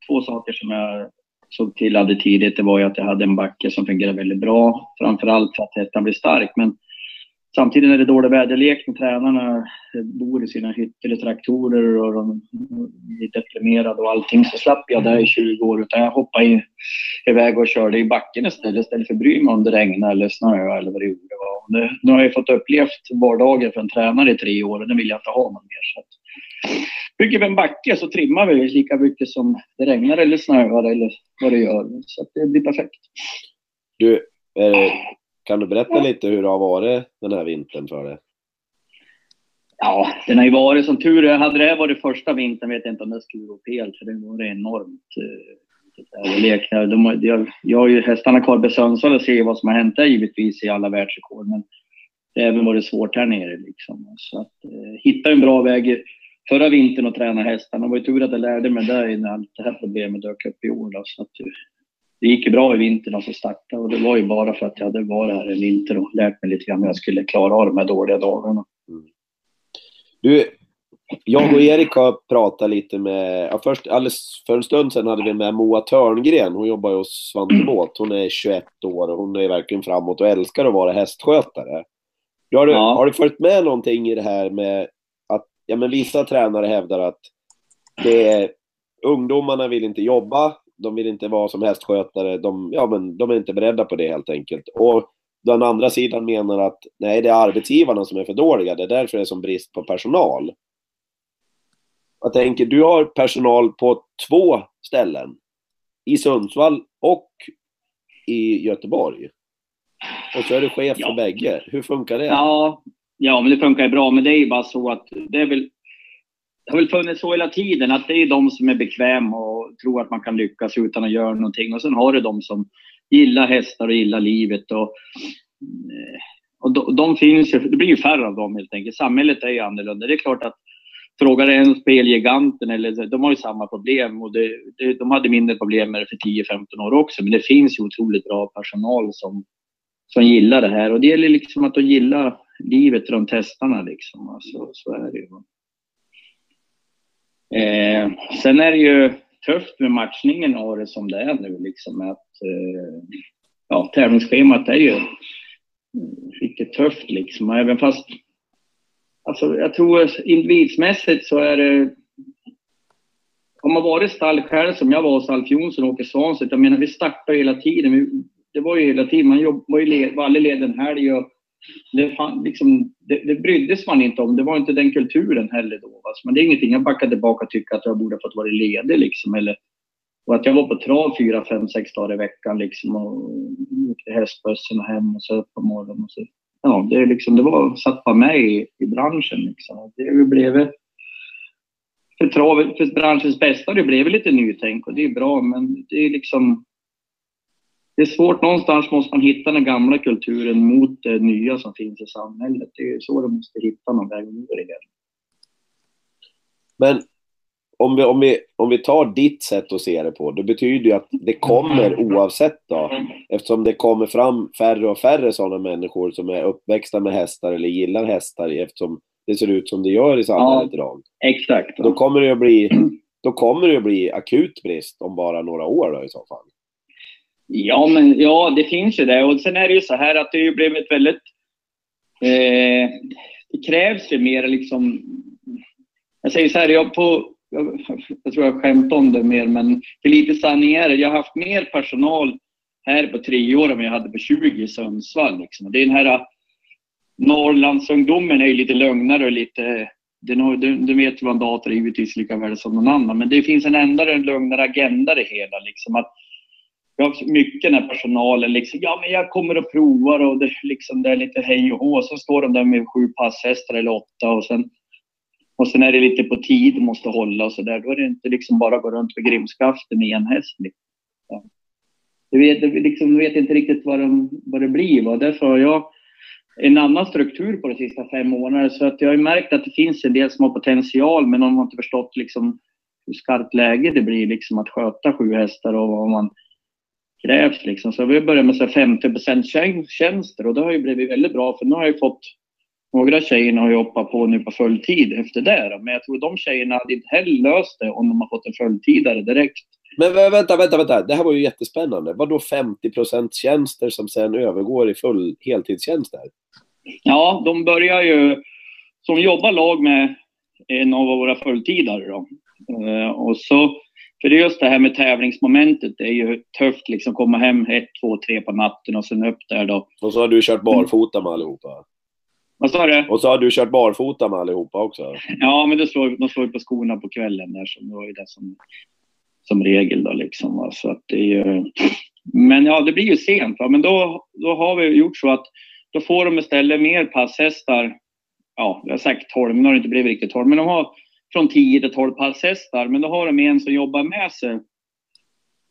två saker som jag såg till hade tidigt. Det var ju att jag hade en backe som fungerade väldigt bra. Framförallt för att hettan blir stark. Men samtidigt är det dålig väderlek när tränarna eh, bor i sina hytter i traktorer och de blir deprimerade och allting. Så slapp jag det i 20 år utan jag hoppade iväg och körde i backen istället. Istället för att bry mig om det regnade eller snöade eller vad det gjorde. Och det, nu har jag fått upplevt vardagen för en tränare i tre år och det vill jag inte ha någon mer. Så att, bygger vi en backe så trimmar vi lika mycket som det regnar eller snöar eller vad det gör. Så att det blir perfekt. Du, eh, kan du berätta lite hur det har varit den här vintern för dig? Ja, den har ju varit som tur är. Hade det här varit första vintern vet jag inte om det skulle gå fel för det vore enormt eh, väderlek. här. De jag, jag har ju hästarna kvar på Sundsvall och ser vad som har hänt där givetvis i alla världsrekord. Men det har även varit svårt här nere liksom. Så att eh, hitta en bra väg förra vintern och träna hästarna. Det var ju tur att jag lärde mig det när allt det här problemet dök upp i år. Då, så att, eh, det gick ju bra i vintern alltså starta och det var ju bara för att jag hade varit här en vinter och lärt mig lite grann hur jag skulle klara av de här dåliga dagarna. Du, jag och Erik har pratat lite med, ja, först alldeles för en stund sedan hade vi med Moa Törngren. Hon jobbar ju hos Svante Båth. Hon är 21 år och hon är verkligen framåt och älskar att vara hästskötare. Du, har, du, Ja. har du följt med någonting i det här med att ja, men vissa tränare hävdar att det är, ungdomarna vill inte jobba, de vill inte vara som hästskötare, de, ja, men de är inte beredda på det helt enkelt. Och den andra sidan menar att nej, det är arbetsgivarna som är för dåliga, det är därför det är som brist på personal. Jag tänker, du har personal på två ställen. I Sundsvall och i Göteborg. Och så är du chef Ja. för bägge. Hur funkar det? Ja, ja, men det funkar bra. Men det är ju bara så att det är väl det har väl funnits så hela tiden att det är de som är bekväma och tror att man kan lyckas utan att göra någonting. Och sen har du de som gillar hästar och gillar livet. Och, eh, och de, de finns ju, det blir ju färre av dem helt enkelt. Samhället är ju annorlunda. Det är klart att frågar en spelgiganten, eller de har ju samma problem och det, det, de hade mindre problem med det för 10-15 år också. Men det finns ju otroligt bra personal som, som gillar det här och det gäller liksom att de gillar livet runt hästarna liksom. Alltså, så är det ju. Eh, sen är det ju tufft med matchningen och det som det är nu liksom att eh, ja, tävlingsschemat är ju riktigt tufft liksom. Även fast Alltså, jag tror individsmässigt så är det... Har man varit stall själv som jag var hos Alf Jonsson och Åke Svanstedt, jag menar vi startade hela tiden. Det var ju hela tiden, man jobb, var ju led, var aldrig ledig en helg och det, fan, liksom, det, det bryddes man inte om. Det var inte den kulturen heller då. Alltså, men det är ingenting jag backar tillbaka och tycker att jag borde fått vara ledig liksom. Eller, och att jag var på trav fyra, fem, sex dagar i veckan liksom och åkte hästbussen och hem och så upp på morgonen och så ja, det, liksom, det var, satt bara med i, i branschen. Liksom. Det blev för, trav, för branschens bästa, det blev lite nytänk och det är bra, men det är liksom det är svårt. Någonstans måste man hitta den gamla kulturen mot det nya som finns i samhället. Det är så de måste hitta någon väg över det. Men om vi, om, vi, om vi tar ditt sätt att se det på, det betyder ju att det kommer oavsett då. Eftersom det kommer fram färre och färre sådana människor som är uppväxta med hästar eller gillar hästar eftersom det ser ut som det gör i samhället ja, idag. Exakt. Då kommer det att bli, då kommer det att bli akut brist om bara några år då i så fall. Ja, men ja, det finns ju det. Och sen är det ju så här att det ju blivit väldigt... Eh, det krävs ju mer liksom... Jag säger så här, jag på jag, jag tror jag skämtar om det mer, men för lite sanning är det. Jag har haft mer personal här på tre år än jag hade på 20 i Sundsvall. Liksom. Det är den här eh, Norrlandsungdomen är ju lite lugnare och lite... Du, vet ju vad en dator är givetvis lika väl som någon annan, men det finns en ändå en lugnare agenda det hela. Liksom, att jag har mycket den här personalen liksom, ja men jag kommer och provar och det, liksom, det är lite hej och hå. Så står de där med sju passhästar eller åtta och sen och sen är det lite på tid, måste hålla och så där. Då är det inte liksom bara att gå runt med grimskaften med en häst. Liksom. Ja. Du vet, du liksom, vet inte riktigt vad, de, vad det blir. Va? Därför har jag en annan struktur på de sista fem månaderna. Så att jag har märkt att det finns en del som har potential, men de har inte förstått liksom hur skarpt läge det blir liksom att sköta sju hästar och vad man krävs. Liksom. Så vi börjat med så 50% tjänster och det har ju blivit väldigt bra för nu har jag fått några tjejerna har ju hoppat på nu på fulltid efter det. Men jag tror de tjejerna hade inte heller löst det om de har fått en fulltidare direkt. Men vänta, vänta, vänta. Det här var ju jättespännande. Vadå 50% tjänster som sen övergår i full heltidstjänster? Ja, de börjar ju... Som jobbar lag med en av våra fulltidare då. Eh, och så, för det är just det här med tävlingsmomentet. Det är ju tufft liksom komma hem ett, två, tre på natten och sen upp där då. Och så har du kört barfota med allihopa? Vad sa du? Och så har du kört barfota med allihopa också? Ja, men det slår, de slår på skorna på kvällen där, så det var ju det som, som regel då liksom. Så att det är ju... Men ja, det blir ju sent. Va? Men då, då har vi gjort så att då får de istället mer passhästar. Ja, jag har sagt 12, men det har inte blivit riktigt 12. Men de har från 10 till 12 passhästar. Men då har de en som jobbar med sig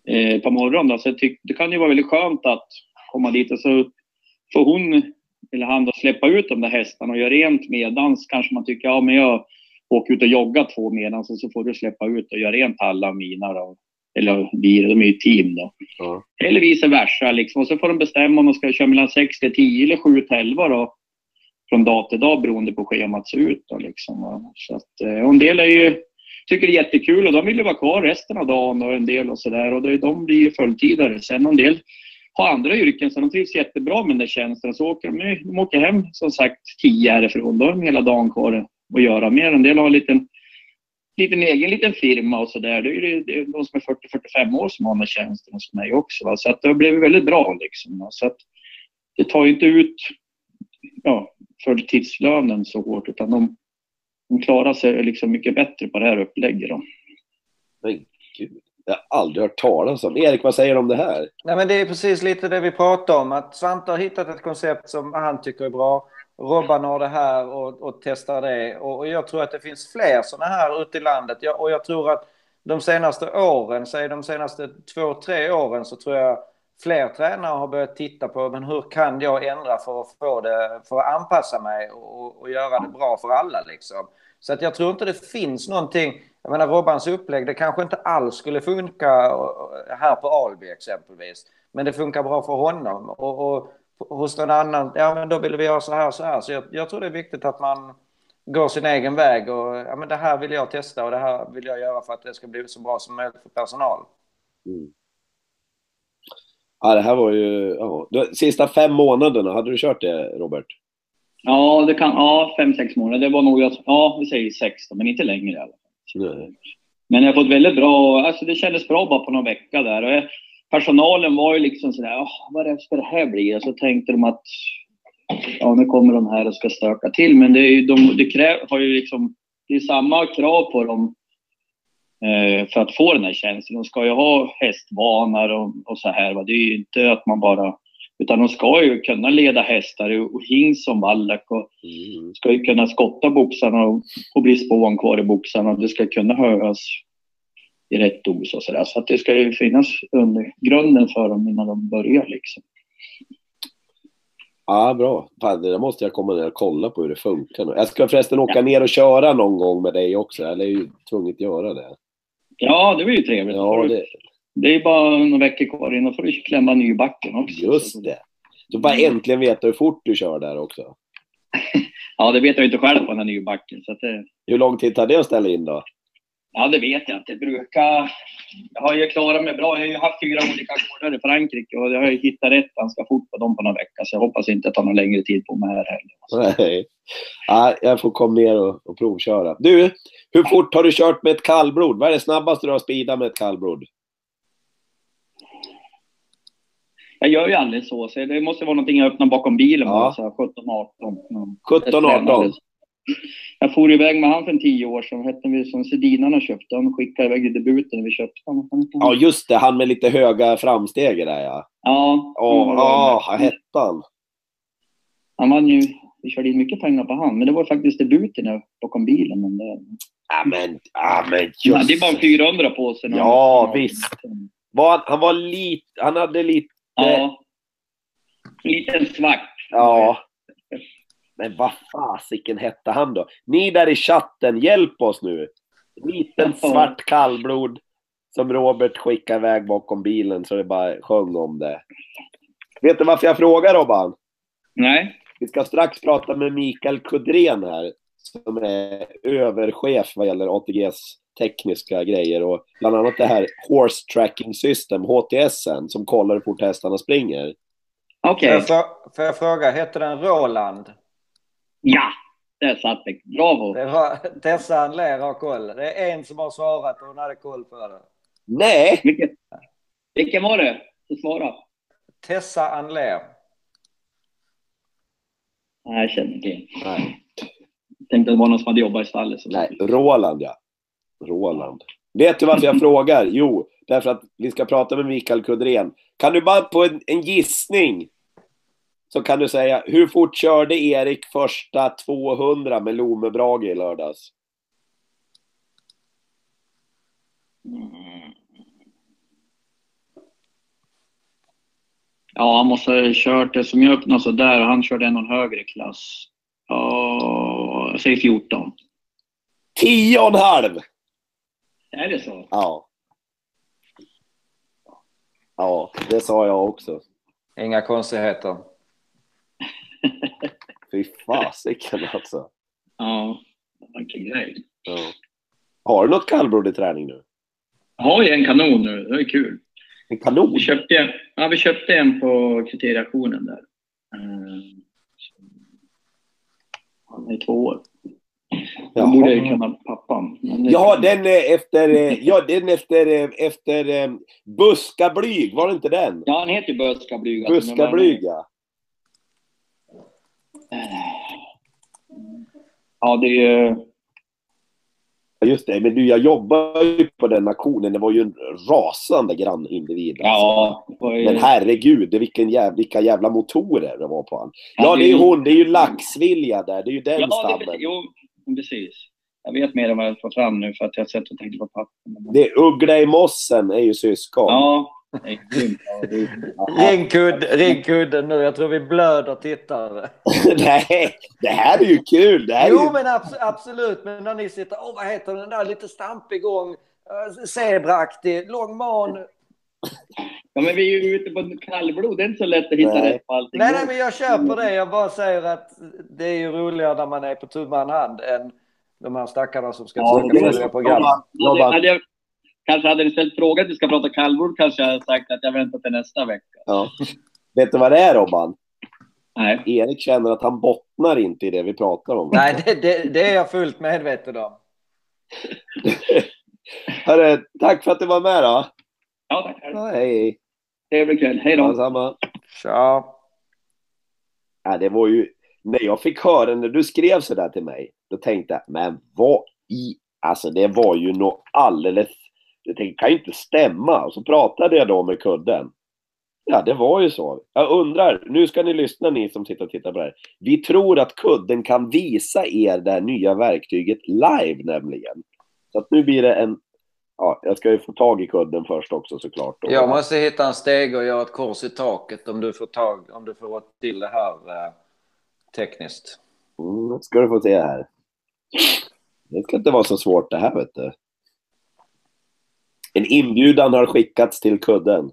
eh, på morgonen. Då. Så tyck, det kan ju vara väldigt skönt att komma dit och så får hon eller han då släppa ut de där hästarna och göra rent medans kanske man tycker, ja men jag åker ut och joggar två medans och så får du släppa ut och göra rent alla mina då. Eller vi, de är ju team då. Ja. Eller vice versa liksom. Och så får de bestämma om de ska köra mellan 6 till 10 eller 7 till 11 då. Från dag till dag beroende på hur schemat ser ut då liksom. Så att, eh, och en del är ju, tycker det är jättekul och de vill ju vara kvar resten av dagen och en del och sådär. Och de blir ju fulltidare. Sen en del har andra yrken så de trivs jättebra med den där tjänsten. Så åker de, de åker hem som sagt tio härifrån. Då har de hela dagen kvar att göra mer. En del har en liten, liten egen liten firma och sådär. Det är det, det är de som är 40-45 år som har den tjänsten hos mig också. Va? Så att det har blivit väldigt bra. Liksom, va? Så att det tar inte ut ja, fulltidslönen så hårt utan de, de klarar sig liksom mycket bättre på det här upplägget. Då. Men gud. Jag har aldrig hört talas om. Erik, vad säger du om det här? Nej, men det är precis lite det vi pratar om. Att Svante har hittat ett koncept som han tycker är bra. Robban har det här och, och testar det. Och, och, jag tror att det finns fler sådana här ute i landet. Jag, och jag tror att de senaste åren, säg de senaste två, tre åren, så tror jag fler tränare har börjat titta på men hur kan jag ändra för att få det, för att anpassa mig och, och göra det bra för alla liksom. Så att jag tror inte det finns någonting. Jag menar Robbans upplägg, det kanske inte alls skulle funka eh, här på Alby exempelvis. Men det funkar bra för honom. Och, och hos någon annan, ja men då vill vi göra så här och så här. Så jag, jag tror det är viktigt att man går sin egen väg och ja men det här vill jag testa och det här vill jag göra för att det ska bli så bra som möjligt för personal. Mm. Ja, det här var ju... Ja. Sista fem månaderna, hade du kört det, Robert? Ja, det kan, ja, fem, sex månader. Det var nog, ja, vi säger sex då, men inte längre i alla fall. Nej. Men jag har fått väldigt bra, alltså det kändes bra bara på någon vecka där. Och jag, personalen var ju liksom sådär, oh, vad ska det här bli? Och så tänkte de att, ja nu kommer de här och ska stöka till. Men det, är ju, de, det kräv, har ju liksom, det är samma krav på dem för att få den här tjänsten. De ska ju ha hästvanor och, och så här. Va? Det är ju inte att man bara utan de ska ju kunna leda hästar och hings som vallack och Mm. ska ju kunna skotta boxarna och, och bli spån kvar i boxarna. Och det ska kunna höras i rätt dos och sådär. Så att det ska ju finnas under grunden för dem innan de börjar liksom. Ja, bra. Fan, det där måste jag komma ner och kolla på hur det funkar. nu. Jag ska förresten åka ner och köra någon gång med dig också. Eller är ju tvunget att göra det. Ja, det var ju trevligt. Ja, det, det är bara några veckor kvar innan får du klämma nybacken också. just det. Du bara äntligen veta hur fort du kör där också. Ja, det vet jag inte själv på den här nybacken. Så det, Hur lång tid tar det att ställa in då? Ja, det vet jag inte. Jag brukar... Jag har ju klarat mig bra. Jag har ju haft fyra olika gårdar i Frankrike och jag har ju hittat rätt ganska fort på dem på några veckor. Så jag hoppas inte att det tar någon längre tid på mig här heller. Nej. Ja, jag får komma ner och, och provköra. Du, hur fort har du kört med ett kallblod? Vad är det snabbaste du har speedat med ett kallblod? Jag gör ju aldrig så, så det måste vara någonting jag öppnar bakom bilen. Ja. 17-18. 17-18? Jag for iväg med han för en tio år sedan. Hette vi som Sedinarna köpte. Han skickade iväg i debuten när vi köpte honom. Ja, just det. Han med lite höga framsteg där ja. Ja. Åh, Mm. åh, vad hette han? Han vann ju. Vi körde in mycket pengar på han. Men det var faktiskt debuten jag bakom bilen. Men det, Ja, men, ja, men han hade just bara 400 på sig. när han- Ja, visst. Var, han var lite... Han hade lite... Ja. En liten svart. Ja. Men vad fasiken hette han då? Ni där i chatten, hjälp oss nu. Liten svart kallblod som Robert skickade iväg bakom bilen så det bara sjöng om det. Vet du varför jag frågar Robban? Nej. Vi ska strax prata med Mikael Kudren här som är överchef vad gäller ATGs tekniska grejer och bland annat det här Horse Tracking System, HTSen, som kollar hur fort hästarna springer. Okej. Frå- får jag fråga, heter den Roland? Ja. Där satt det. Bravo. Det var Tessa Anler har koll. Det är en som har svarat och hon hade koll på det. Nej! Vilken, vilken var det som svarade? Tessa Anler. Nej, jag känner inte igen. Nej, Tänkte att det var någon som hade jobbat i stallet. nej. Roland ja. Roland. Vet du varför jag frågar? Jo, därför att vi ska prata med Mikael Kudren. Kan du bara på en, en gissning så kan du säga hur fort körde Erik första 200 med Lome Brage i lördags? Ja, han måste ha kört det som jag öppnade så där och han körde en någon högre klass. Ja, jag säger 14. 10 och en halv! Är det så? Ja. Ja, det sa jag också. Inga konstigheter. Fy fasiken alltså. Ja, vilken grej. Ja. Har du något kallblod i träning nu? Jag har ju en kanon nu, det är kul. En kanon? Vi köpte, ja, vi köpte en på kriterieauktionen där. Eh, Han är två år. Jag borde kunna pappan. Ja, den är efter, eh, ja, den är efter, eh, efter eh, Buskablyg, var det inte den? Ja, han heter ju Böska Blyg. alltså, men Buskablyg, ja. Ja, det är ju... Ja, Just det, men du, jag jobbar ju på den auktionen. Det var ju en rasande grann individ. alltså. Ja, det var ju- Men herregud, det- vilken jävla, vilka jävla motorer det var på han. Ja, Ja, det det är ju hon. Det är ju Laxvilja där. Det är ju den Ja, det stammen. precis. Jo, precis. Jag vet mer än vad jag får fram nu för att jag har sett och tänkt på papper. Det är Uggla i mossen är ju syskon. Ja, Ring, ring kudden nu. Jag tror vi blöder tittare. Nej, det här är ju kul. Det här är Jo, ju... men abs- absolut. Men när ni sitter... Åh, vad heter den där? Lite stampig gång. eh, Zebraaktig. Lång man. Ja, men vi är ju ute på kallblod. Det är inte så lätt att hitta Nej. rätt på allting. Nej, nej, men jag köper det. Jag bara säger att det är ju roligare när man är på tu hand än de här stackarna som ska Ja, försöka följa programmet. Kanske hade ni ställt frågan att vi ska prata kallblod kanske jag hade sagt att jag väntar till nästa vecka. ja. Vet du vad det är Robban? Nej. Erik känner att han bottnar inte i det vi pratar om. Nej, det, det, det är jag fullt medveten om. Hörru, tack för att du var med då. Ja, tack. Ja, hej. Trevlig kväll. Hej då. Detsamma. Tja. Ja, det var ju... När jag fick höra när du skrev så där till mig, då tänkte jag, men vad i... Alltså det var ju något alldeles... Det kan ju inte stämma. Och så pratade jag då med kudden. Ja, det var ju så. Jag undrar, nu ska ni lyssna ni som sitter och tittar på det här. Vi tror att kudden kan visa er det här nya verktyget live nämligen. Så att nu blir det en... Ja, jag ska ju få tag i kudden först också såklart. Då. Jag måste hitta en steg och göra ett kors i taket om du får, tag, om du får till det här eh, tekniskt. Mm, ska du få se här. Det ska inte vara så svårt det här vet du. En inbjudan har skickats till kudden.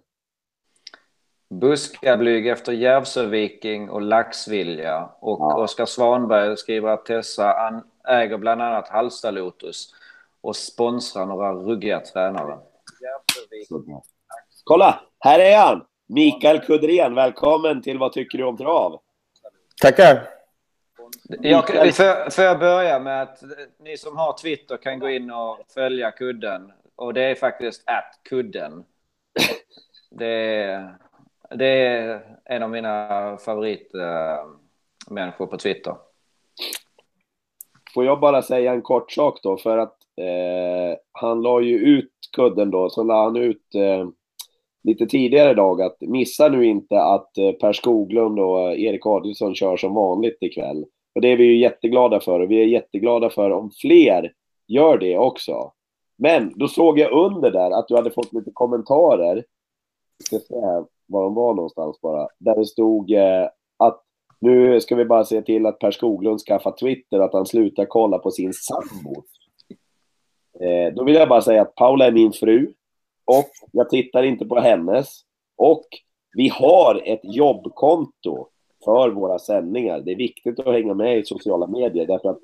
Buskablyg efter Järvsöviking och Laxvilja. Och Ja. Oskar Svanberg skriver att Tessa äger bland annat Halmstad Lotus och sponsrar några ruggiga tränare. Kolla, här är han! Mikael Kudrén, välkommen till Vad tycker du om trav? Tackar. Jag, får jag börja med att ni som har Twitter kan gå in och följa kudden. Och det är faktiskt att kudden. Det är, det är en av mina favoritmänniskor på Twitter. Får jag bara säga en kort sak då, för att eh, han la ju ut kudden då, så la han ut eh, lite tidigare idag att missa nu inte att eh, Per Skoglund och eh, Erik Adielsson kör som vanligt ikväll. Och det är vi ju jätteglada för och vi är jätteglada för om fler gör det också. Men då såg jag under där att du hade fått lite kommentarer. Jag ska se här var de var någonstans bara. Där det stod eh, att nu ska vi bara se till att Per Skoglund skaffar Twitter, att han slutar kolla på sin sambo. Eh, då vill jag bara säga att Paula är min fru och jag tittar inte på hennes. Och vi har ett jobbkonto för våra sändningar. Det är viktigt att hänga med i sociala medier därför att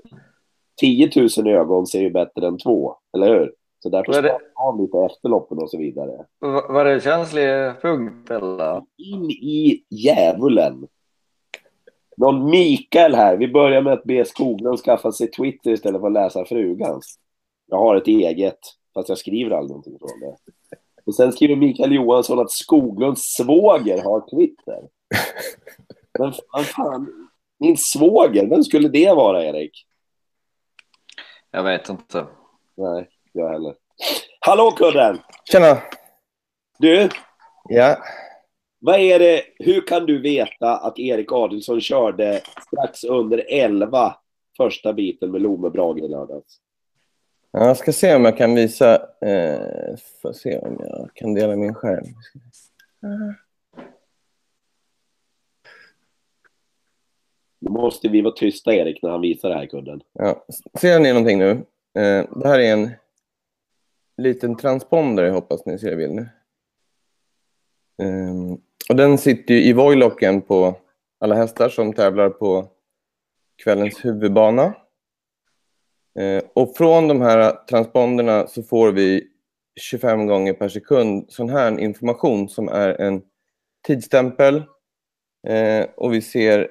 10 000 ögon ser ju bättre än två, eller hur? Så därför ska det? ha lite efterloppen och så vidare. Va- Var det en känslig punkt eller? In i djävulen. Någon Mikael här. Vi börjar med att be Skoglund skaffa sig Twitter istället för att läsa frugans. Jag har ett eget, fast jag skriver aldrig någonting från det. Och sen skriver Mikael Johansson att Skoglunds svåger har Twitter. Men fan, fan, min svåger, vem skulle det vara, Erik? Jag vet inte. Nej, jag heller. Hallå Kudden! Tjena. Du, Ja. vad är det, hur kan du veta att Erik Adelsson körde strax under 11 första biten med Lome Brage i lördags? Jag ska se om jag kan visa. Eh, får se om jag kan dela min skärm. Nu måste vi vara tysta Erik när han visar det här kudden. Ja. Ser ni någonting nu? Eh, det här är en liten transponder, jag hoppas ni ser bilden. Um, och den sitter ju i vojlocken på alla hästar som tävlar på kvällens huvudbana. Uh, och från de här transponderna så får vi 25 gånger per sekund sån här information som är en tidsstämpel. uh, och vi ser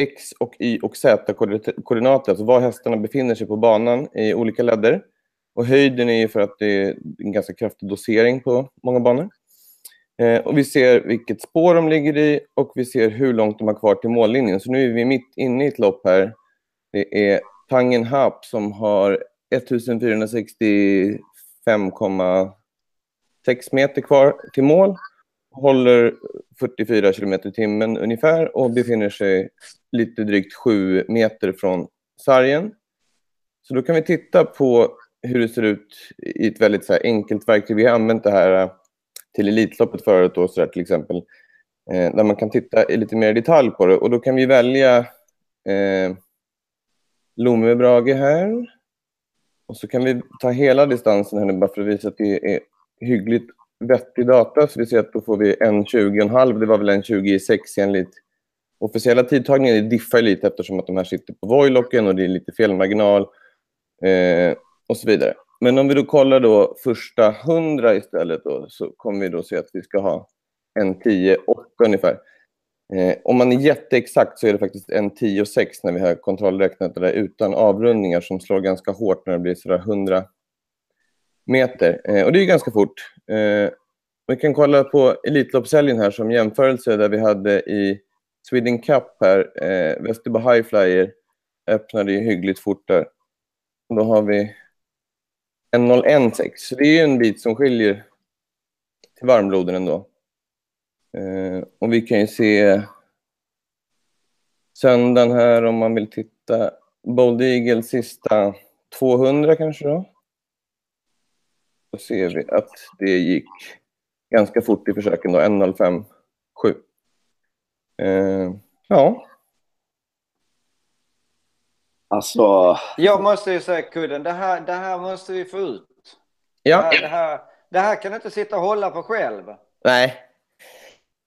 X och Y och Z-koordinater, alltså var hästarna befinner sig på banan i olika ledder. Och höjden är ju för att det är en ganska kraftig dosering på många banor. Eh, och vi ser vilket spår de ligger i och vi ser hur långt de har kvar till mållinjen. Så nu är vi mitt inne i ett lopp här. Det är Tangen Hap som har 1465,6 meter kvar till mål. Håller 44 kilometer i timmen ungefär och befinner sig lite drygt 7 meter från sargen. Så då kan vi titta på hur det ser ut i ett väldigt så här enkelt verktyg. Vi har använt det här eh, till Elitloppet förut, då, så där, till exempel. Eh, där man kan titta lite mer i detalj på det. Och då kan vi välja eh, Lommebrage här. Och så kan vi ta hela distansen här nu bara för att visa att det är hyggligt vettig data. Så vi ser att då får vi en 20,5. Det var väl en 20 i 6 enligt officiella tidtagningen. Det diffar lite eftersom att de här sitter på Voilocken och det är lite felmarginal eh, och så vidare. Men om vi då kollar då första 100 istället då, så kommer vi då se att vi ska ha en 10,8 ungefär. Eh, om man är jätteexakt så är det faktiskt en 10,6 när vi har kontrollräknat det där utan avrundningar som slår ganska hårt när det blir sådär 100 meter. Eh, och det är ganska fort. Eh, vi kan kolla på Elitloppshelgen här som jämförelse där vi hade i Sweden Cup här, eh, Västerbo High Flyer öppnade ju hyggligt fort där. Och Då har vi 1,01,6. så det är ju en bit som skiljer till varmbloden ändå. Eh, och vi kan ju se söndagen här om man vill titta. Bold Eagle sista 200 kanske då. Då ser vi att det gick ganska fort i försöken då, 1.05,7. Eh, ja. Alltså, Jag måste ju säga kudden, det här, det här måste vi få ut. Det, Ja, här, det, här, det här kan du inte sitta och hålla på själv. nej.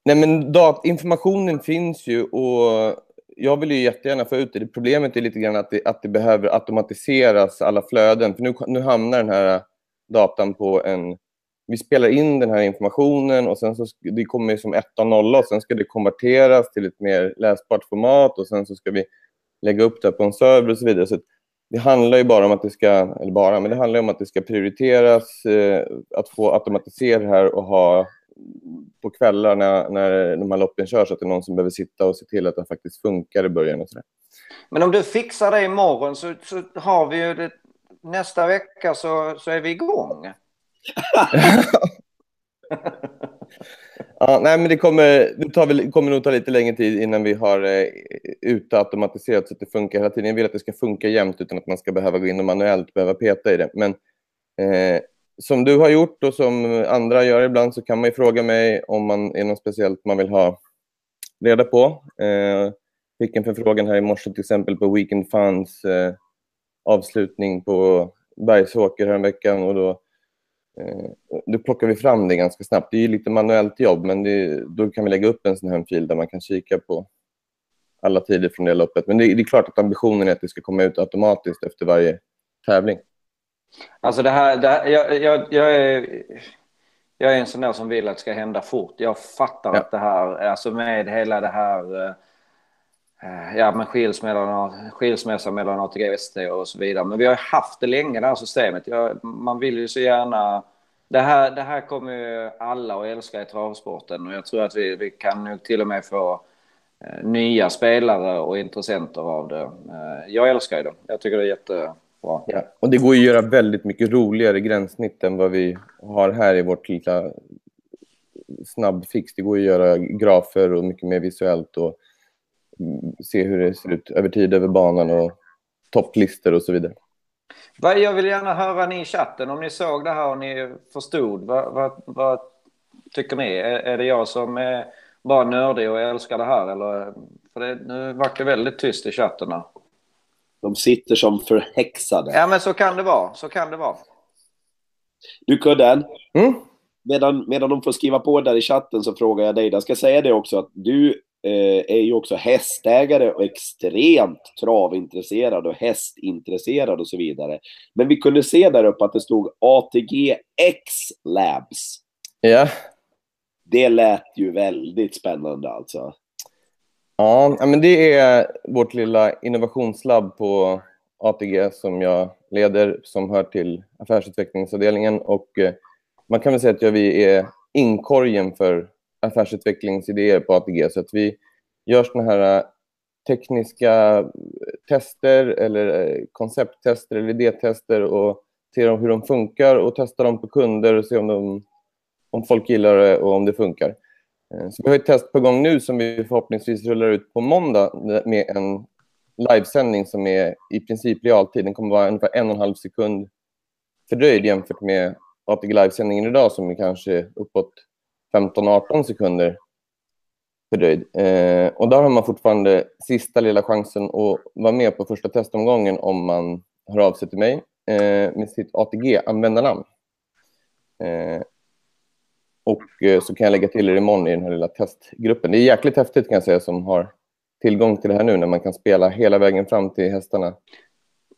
Nej men dat- informationen finns ju och jag vill ju jättegärna få ut det. det. Problemet är lite grann att det, att det behöver automatiseras alla flöden. För nu, nu hamnar den här datan på en... Vi spelar in den här informationen och sen så det kommer som 1 och 0 och sen ska det konverteras till ett mer läsbart format och sen så ska vi lägga upp det på en server och så vidare. Så det handlar ju bara om att det ska, eller bara, men det handlar om att det ska prioriteras, eh, att få automatisera det här och ha på kvällar när, när de här loppen körs, så att det är någon som behöver sitta och se till att det faktiskt funkar i början och sådär. Men om du fixar det imorgon så, så har vi ju det, nästa vecka så, så är vi igång. Ja, nej, men det kommer, det tar väl, kommer nog ta lite längre tid innan vi har eh, utautomatiserat så att det funkar hela tiden. Jag vill att det ska funka jämt utan att man ska behöva gå in och manuellt behöva peta i det. Men eh, som du har gjort och som andra gör ibland så kan man ju fråga mig om man är något speciellt man vill ha reda på. Eh, fick en förfrågan här i morse till exempel på Weekend Funds eh, avslutning på Bergsåker häromveckan och då då plockar vi fram det ganska snabbt. Det är ju lite manuellt jobb, men det, då kan vi lägga upp en sån här fil där man kan kika på alla tider från det loppet. Men det, det är klart att ambitionen är att det ska komma ut automatiskt efter varje tävling. Alltså det här, det här jag, jag, jag, är, jag är en sån där som vill att det ska hända fort. Jag fattar Ja. att det här, alltså med hela det här, eh, Eh, ja men skilsmässa, skilsmässa mellan ATG och ST och så vidare. Men vi har ju haft det länge det här systemet. Jag, man vill ju så gärna, det här, det här kommer ju alla att älska i travsporten och jag tror att vi, vi kan nog till och med få eh, nya spelare och intressenter av det. Eh, jag älskar ju det. Jag tycker det är jättebra. Ja. Och det går ju att göra väldigt mycket roligare gränssnitt än vad vi har här i vårt lilla snabbfix. Det går ju att göra grafer och mycket mer visuellt och se hur det ser ut över tid över banan och topplistor och så vidare. Vad- Jag vill gärna höra ni i chatten om ni såg det här och ni förstod. Vad, vad, vad tycker ni? Är, är det jag som är bara nördig och älskar det här? Eller? För det, nu vart det väldigt tyst i chatten. här. de sitter som förhäxade. Ja, men så kan det vara. Så kan det vara. Du Kudden, Mm? medan, medan de får skriva på där i chatten så frågar jag dig. Jag ska säga det också att du är ju också hästägare och extremt travintresserad och hästintresserad och så vidare. Men vi kunde se där uppe att det stod ATG X Labs. Ja. Det lät ju väldigt spännande alltså. Ja, men det är vårt lilla innovationslabb på ATG som jag leder, som hör till affärsutvecklingsavdelningen. Och eh, man kan väl säga att vi är inkorgen för affärsutvecklingsidéer på ATG. Så att vi gör sådana här äh, tekniska äh, tester eller äh, koncepttester eller idétester och ser hur de funkar och testar dem på kunder och ser om, de, om folk gillar det och om det funkar. Så vi har ett test på gång nu som vi förhoppningsvis rullar ut på måndag med en livesändning som är i princip realtid. Den kommer vara ungefär en och en halv sekund fördröjd jämfört med ATG livesändningen idag som är kanske uppåt 15-18 sekunder fördröjd. Eh, och där har man fortfarande sista lilla chansen att vara med på första testomgången om man hör av sig till mig eh, med sitt ATG-användarnamn. Eh, och eh, så kan jag lägga till er imorgon i den här lilla testgruppen. Det är jäkligt häftigt kan jag säga som har tillgång till det här nu när man kan spela hela vägen fram till hästarna.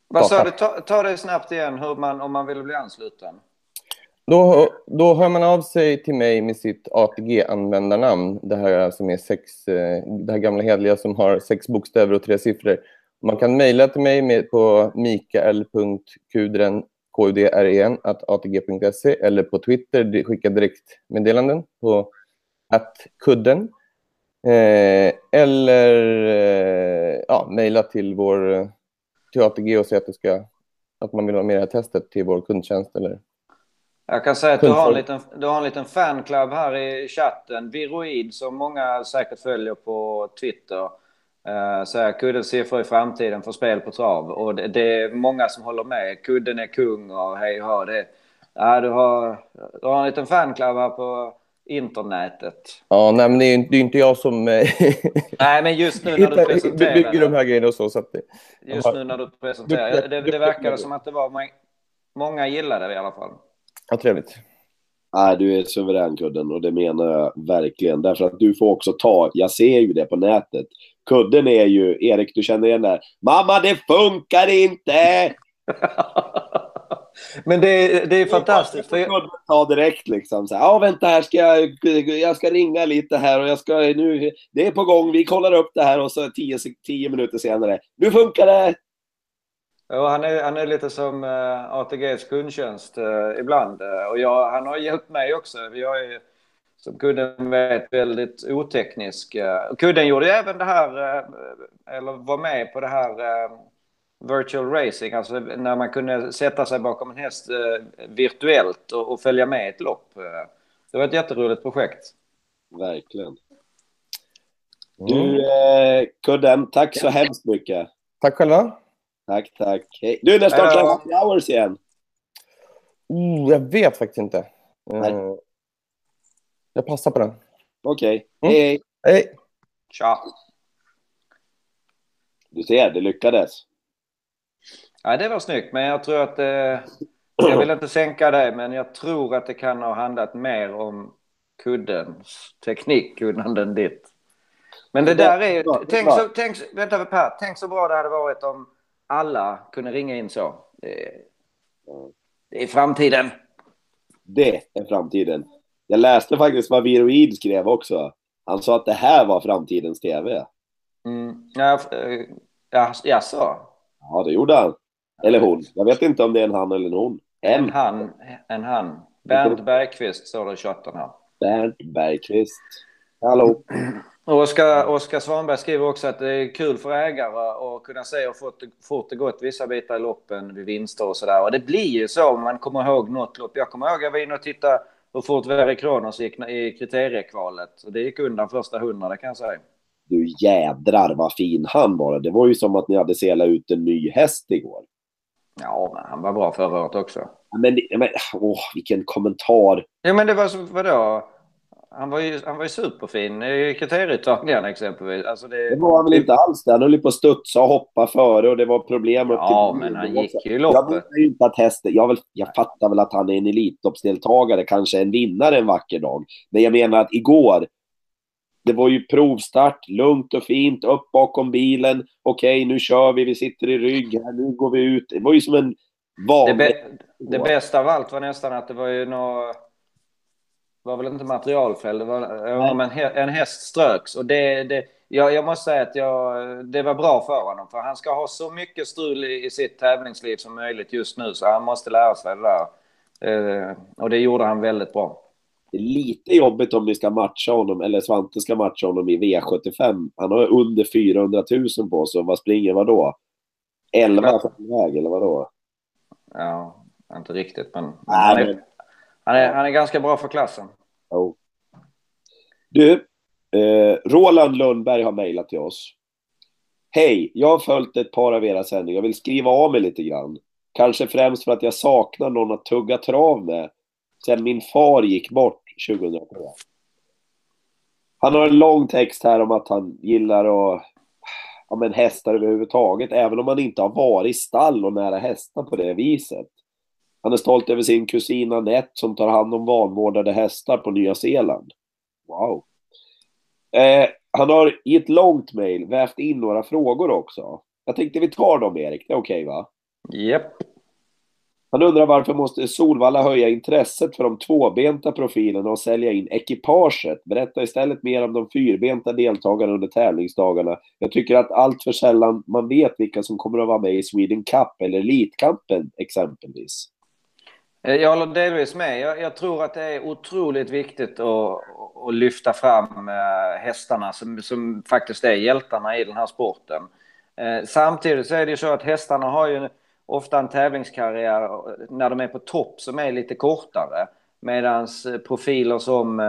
Vad sa du? Ta, ta det snabbt igen hur man, om man vill bli ansluten. Då, då hör man av sig till mig med sitt ATG-användarnamn. Det här som är sex, eh, det här gamla hedliga som har sex bokstäver och tre siffror. Man kan mejla till mig med, på mikael.kudren, kudren, atg.se eller på Twitter, skicka direktmeddelanden på kudden. Eh, eller eh, ja, mejla till vår eh, till ATG och säga att, ska, att man vill vara med i det här testet till vår kundtjänst eller jag kan säga att du har, en liten, du har en liten fanclub här i chatten. Viroid som många säkert följer på Twitter. Uh, säger kuddens siffror i framtiden för spel på trav. Och det, det, är många som håller med. Kudden är kung och hej och. Det, ja, du, har, du har en liten fanclub här på internetet. Ja, nej, men det är, det är inte jag som eh, nej, men just nu när du presenterar bygger de här grejerna och så. så att det, just nu när du presenterar. Det, det verkade som att det var många gillade det i alla fall. Ja, trevligt. Nej, du är suverän Kudden och det menar jag verkligen. Därför att du får också ta, jag ser ju det på nätet. Kudden är ju, Erik du känner igen det här. Mamma det funkar inte! Men det, det är fantastiskt. För jag... Ta direkt liksom. Så här, ja, vänta här, ska jag, jag ska ringa lite här och jag ska nu, det är på gång, vi kollar upp det här och så tio, tio minuter senare, nu funkar det! Ja, han, är, han är lite som uh, ATGs kundtjänst uh, ibland. Uh, och jag, han har hjälpt mig också. Jag är, som kudden vet, väldigt oteknisk. Uh, kudden gjorde även det här, eller var med på det här virtual racing, alltså när man kunde sätta sig bakom en häst virtuellt och, och, följa med ett lopp. det var ett jätteroligt projekt. Verkligen. Du, eh, Kudden, tack så hemskt mycket. Tack själva. Tack, tack. Hej. Du, när startar Happy Hours igen? Oh, jag vet faktiskt inte. Uh, jag passar på den. Okej. Okay. Mm. Hej, hej. Tja. Du ser, det lyckades. Ja, det var snyggt, men jag tror att... Eh, jag vill inte sänka dig, men jag tror att det kan ha handlat mer om kuddens teknikkunnande än ditt. Men det där är... Tänk så, tänk, vänta, Per, tänk så bra det hade varit om alla kunde ringa in så. Det är, det är framtiden. Det är framtiden. Jag läste faktiskt vad Viroid skrev också. Han sa att det här var framtidens tv. Mm. Ja, ja, jaså? Ja, det gjorde han. Eller hon. Jag vet inte om det är en han eller en hon. En, en han. En han. Bernt Bergqvist står det i chatten här. Bernt Bergqvist. Hallå. Oskar, Oskar Svanberg skriver också att det är kul för ägare att kunna se hur fort, fort det gått vissa bitar i loppen vid vinster och sådär. Och det blir ju så om man kommer ihåg något lopp. Jag kommer ihåg att jag var inne och tittade hur fort Verre Kronos gick i kriteriekvalet. Och det gick undan första hundra, det kan jag säga. Du jädrar vad fin han var. Det var ju som att ni hade selat ut en ny häst igår. Ja, men han var bra förra året också. Men, men åh, vilken kommentar. Ja, men det var så, vadå? Han var ju, han var ju superfin i kriterieuttagningen exempelvis. Alltså det, det var han väl inte alls. Han höll på att studsa och hoppa före och det var problem ja, men han gick ju loppet. Jag inte att hästen... Jag, jag fattar väl att han är en Elitloppsdeltagare, kanske en vinnare en vacker dag. Men jag menar att igår, det var ju provstart, lugnt och fint, upp bakom bilen. Okej, nu kör vi, vi sitter i rygg här, nu går vi ut. Det var ju som en vanlig... Det, det bästa av allt var nästan att det var ju något var väl inte materialfel, det var om en, häst ströks. Och det, det, jag, jag måste säga att jag, det var bra för honom, för han ska ha så mycket strul i, i sitt tävlingsliv som möjligt just nu, så han måste lära sig det där. Eh, och det gjorde han väldigt bra. Det är lite jobbigt om ni ska matcha honom, eller Svante ska matcha honom i V75. Han har under 400 000 på sig, vad springer vad då? 11 på väg, eller vad då? Ja, inte riktigt, men... Nej, men han är, han är ganska bra för klassen. Oh. Du, eh, Roland Lundberg har mejlat till oss. Hej, jag har följt ett par av era sändningar och vill skriva av mig lite grann. Kanske främst för att jag saknar någon att tugga trav med sedan min far gick bort 2003. Han har en lång text här om att han gillar att ja, men hästar överhuvudtaget, även om han inte har varit i stall och nära hästar på det viset. Han är stolt över sin kusin Anette som tar hand om vanvårdade hästar på Nya Zeeland. Wow. Eh, han har i ett långt mejl vävt in några frågor också. Jag tänkte vi tar dem, Erik. Det är okej, okay, va? Japp. Han undrar varför måste Solvalla höja intresset för de tvåbenta profilerna och sälja in ekipaget? Berätta istället mer om de fyrbenta deltagarna under tävlingsdagarna. Jag tycker att allt för sällan man vet vilka som kommer att vara med i Sweden Cup eller Elitkampen exempelvis. Eh, jag håller delvis med. Jag, jag, tror att det är otroligt viktigt att, att lyfta fram eh, hästarna som, som faktiskt är hjältarna i den här sporten. Eh, samtidigt så är det ju så att hästarna har ju ofta en tävlingskarriär när de är på topp som är lite kortare. Medan profiler som,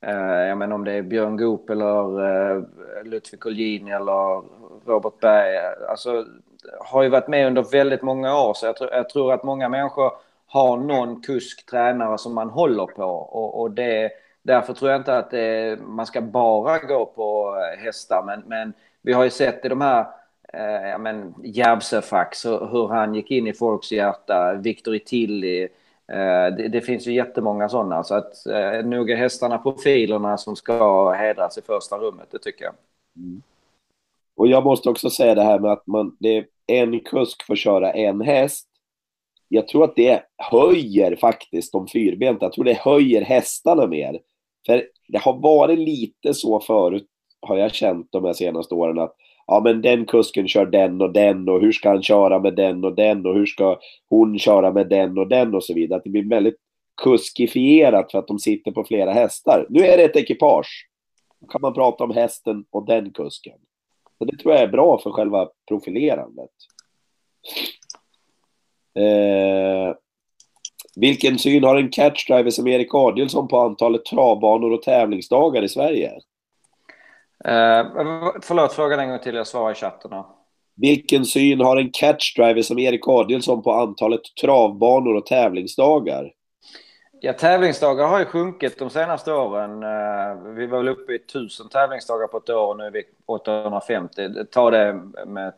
jag menar om det är Björn Goop eller Ludvig Colgjini eller Robert Berg, alltså har ju varit med under väldigt många år. Så jag tror, jag tror att många människor har någon kusk, tränare som man håller på. Och, och det, därför tror jag inte att det, man ska bara gå på eh, hästar. Men, men vi har ju sett i de här eh, ja, men Järvsöfax, hur han gick in i folks hjärta. Victor Tilly. Eh, det, det, finns ju jättemånga sådana. Så att eh, nog är hästarna profilerna som ska hedras i första rummet, det tycker jag. Mm. Och jag måste också säga det här med att man, det är en kusk får köra en häst jag tror att det höjer faktiskt de fyrbenta. Jag tror det höjer hästarna mer. För det har varit lite så förut, har jag känt de här senaste åren, att ja men den kusken kör den och den och hur ska han köra med den och den och hur ska hon köra med den och den och så vidare. Att det blir väldigt kuskifierat för att de sitter på flera hästar. Nu är det ett ekipage. Då kan man prata om hästen och den kusken. Så det tror jag är bra för själva profilerandet. Eh, vilken syn har en catchdriver som Erik Adielsson på antalet travbanor och tävlingsdagar i Sverige? Eh, förlåt, frågan en gång till. Jag svarar i chatten. Då. Vilken syn har en catchdriver som Erik Adielsson på antalet travbanor och tävlingsdagar? Ja, tävlingsdagar har ju sjunkit de senaste åren. Eh, vi var väl uppe i 1000 tävlingsdagar på ett år och nu är vi 850. Ta det med...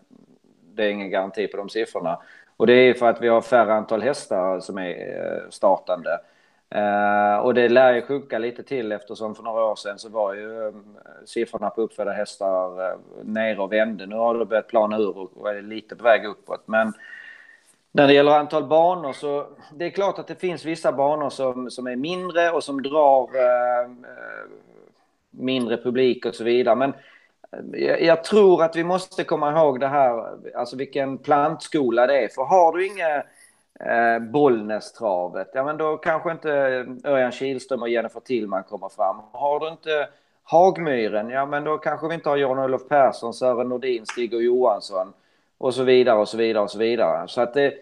Det är ingen garanti på de siffrorna. Och det är för att vi har färre antal hästar som är eh, startande. Uh, och det lär ju sjunka lite till eftersom för några år sedan så var ju um, siffrorna på uppfödda hästar uh, nere och vände. Nu har det börjat plana ur och är lite på väg uppåt. Men när det gäller antal banor så det är klart att det finns vissa banor som, som är mindre och som drar uh, mindre publik och så vidare. Men jag tror att vi måste komma ihåg det här, alltså vilken plantskola det är. För har du inga eh, Bollnästravet, ja men då kanske inte Örjan Kihlström och Jennifer Tillman kommer fram. Har du inte Hagmyren, ja men då kanske vi inte har Jan-Olof Persson, Sören Nordin, Stig och Johansson och så vidare och så vidare och så vidare. Så att det,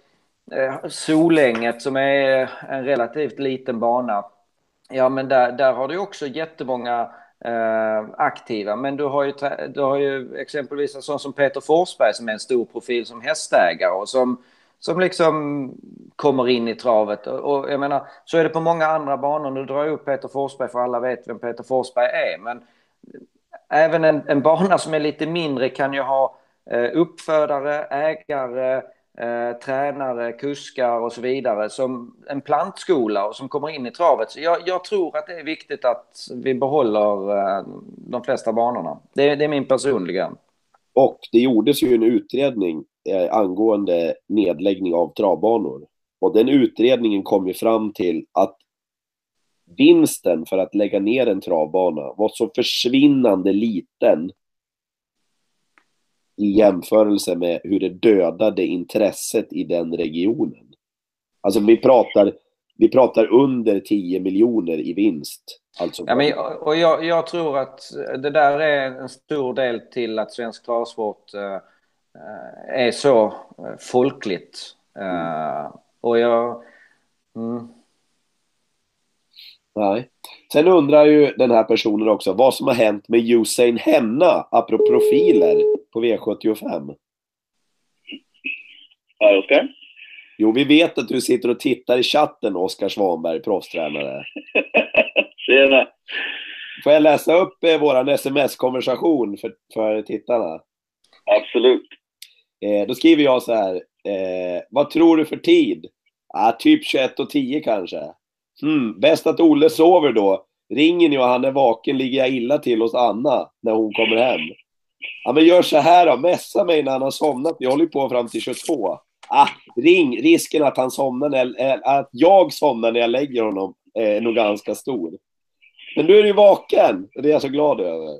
eh, Solänget som är en relativt liten bana, ja men där, där har du också jättemånga eh, aktiva. Men du har, ju, du har ju exempelvis en sån som Peter Forsberg som är en stor profil som hästägare och som, som liksom kommer in i travet. Och, och jag menar, så är det på många andra banor. Nu drar jag upp Peter Forsberg för alla vet vem Peter Forsberg är. Men även en, en bana som är lite mindre kan ju ha eh, uppfödare, ägare, eh, tränare, kuskar och så vidare som en plantskola och som kommer in i travet. Så jag, jag tror att det är viktigt att vi behåller eh, de flesta banorna. Det, det, är min personliga. Och det gjordes ju en utredning eh, angående nedläggning av travbanor. Och den utredningen kom ju fram till att vinsten för att lägga ner en travbana var så försvinnande liten i jämförelse med hur det dödade intresset i den regionen. Alltså vi pratar, vi pratar under 10 miljoner i vinst. Alltså. Ja, men, och jag, jag, tror att det där är en stor del till att svensk travsport uh, är så uh, folkligt. Uh, och jag... Mm. Nej. Sen undrar ju den här personen också vad som har hänt med Usain Henna, apropå profiler på V75. Ja, Oskar? Jo, vi vet att du sitter och tittar i chatten, Oskar Svanberg, proffstränare. Tjena! får jag läsa upp eh, vår sms-konversation för, för tittarna? Absolut. Eh, då skriver jag så här. Eh, vad tror du för tid? Ah, typ 21.10 kanske. Hmm, bäst att Olle sover då. Ringer ni och han är vaken ligger jag illa till hos Anna när hon kommer hem. Ja, men gör så här då. Messa mig när han har somnat. Vi håller ju på fram till 22. Ah, ring. Risken att han somnar när, eh, att jag somnar när jag lägger honom är nog ganska stor. Men nu är du vaken. Det är jag så glad över.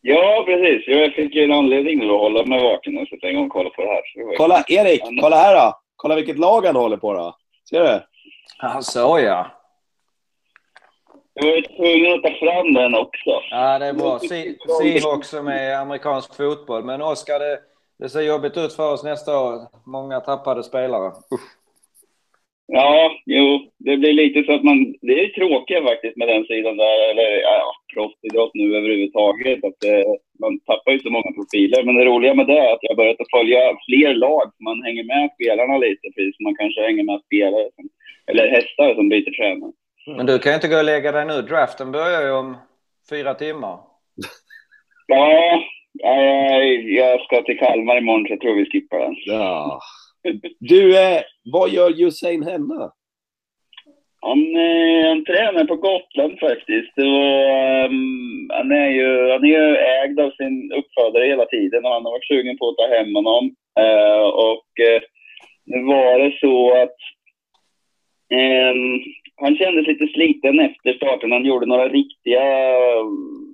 Ja, precis. Jag fick ju en anledning nu att hålla mig vaken och sätta igång och kolla på det här. Det ju- Kolla, Erik, kolla här då. Kolla vilket lag han håller på då. Ser du? Ja, så ja. Jag var ju tvungen att ta fram den också. Ja, det är bra. Se- Seahawks som är amerikansk fotboll. Men Oskar, det, det ser jobbigt ut för oss nästa år. Många tappade spelare. Usch. Ja, jo, det blir lite så att man... Det är tråkigt faktiskt med den sidan där, eller ja, proffsidrott nu överhuvudtaget. Att eh, man tappar ju så många profiler. Men det roliga med det är att jag har börjat att följa fler lag. Man hänger med spelarna lite, precis som man kanske hänger med spelare. Som, eller hästar som byter tränare. Men du kan ju inte gå och lägga dig nu. Draften börjar ju om fyra timmar. Ja, jag, ska till Kalmar imorgon så jag tror vi skippar den. Ja. Du, eh, vad gör Hussein hemma? Han, eh, han tränar på Gotland faktiskt. Var, ehm, han, är ju, han är ju ägd av sin uppfödare hela tiden och han har varit sugen på att ta hem honom. Eh, och eh, nu var det så att ehm, han kändes lite sliten efter starten. Han gjorde några riktiga,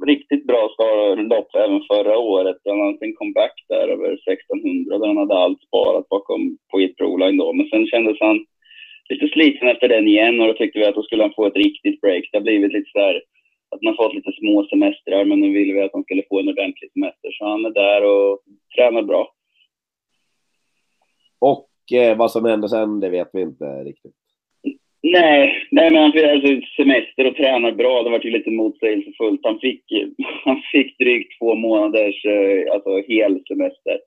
riktigt bra lopp även förra året. Han hade en comeback där över 1600 där han hade allt sparat bakom på ett Proline då. Men sen kändes han lite sliten efter den igen och då tyckte vi att då skulle han få ett riktigt break. Det har blivit lite så här att man fått lite små semestrar men nu ville vi att han skulle få en ordentlig semester. Så han är där och tränar bra. Och eh, vad som händer sen, det vet vi inte riktigt. Nej, nej men han fick alltså semester och tränar bra. Det var ju lite motsägelsefullt. Han fick, han fick drygt två månaders eh, alltså, hel semester.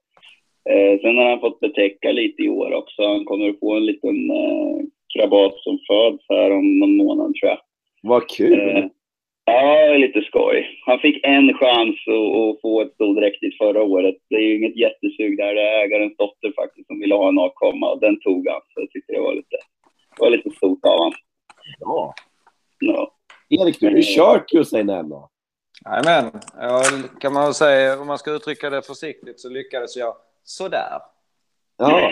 Eh, sen har han fått betäcka lite i år också. Han kommer att få en liten eh, krabat som föds här om någon månad tror jag. Vad kul! Eh, ja, lite skoj. Han fick en chans att, att få ett stordräktigt förra året. Det är ju inget jättesug där. Det är ägarens dotter faktiskt som ville ha en avkomma och den tog han. Så jag tyckte det var lite, det var lite stort av honom. Ja. Ja. Erik, du har ju kört hem då. Jajamän. Ja, kan man säga, om man ska uttrycka det försiktigt så lyckades jag sådär. Ja.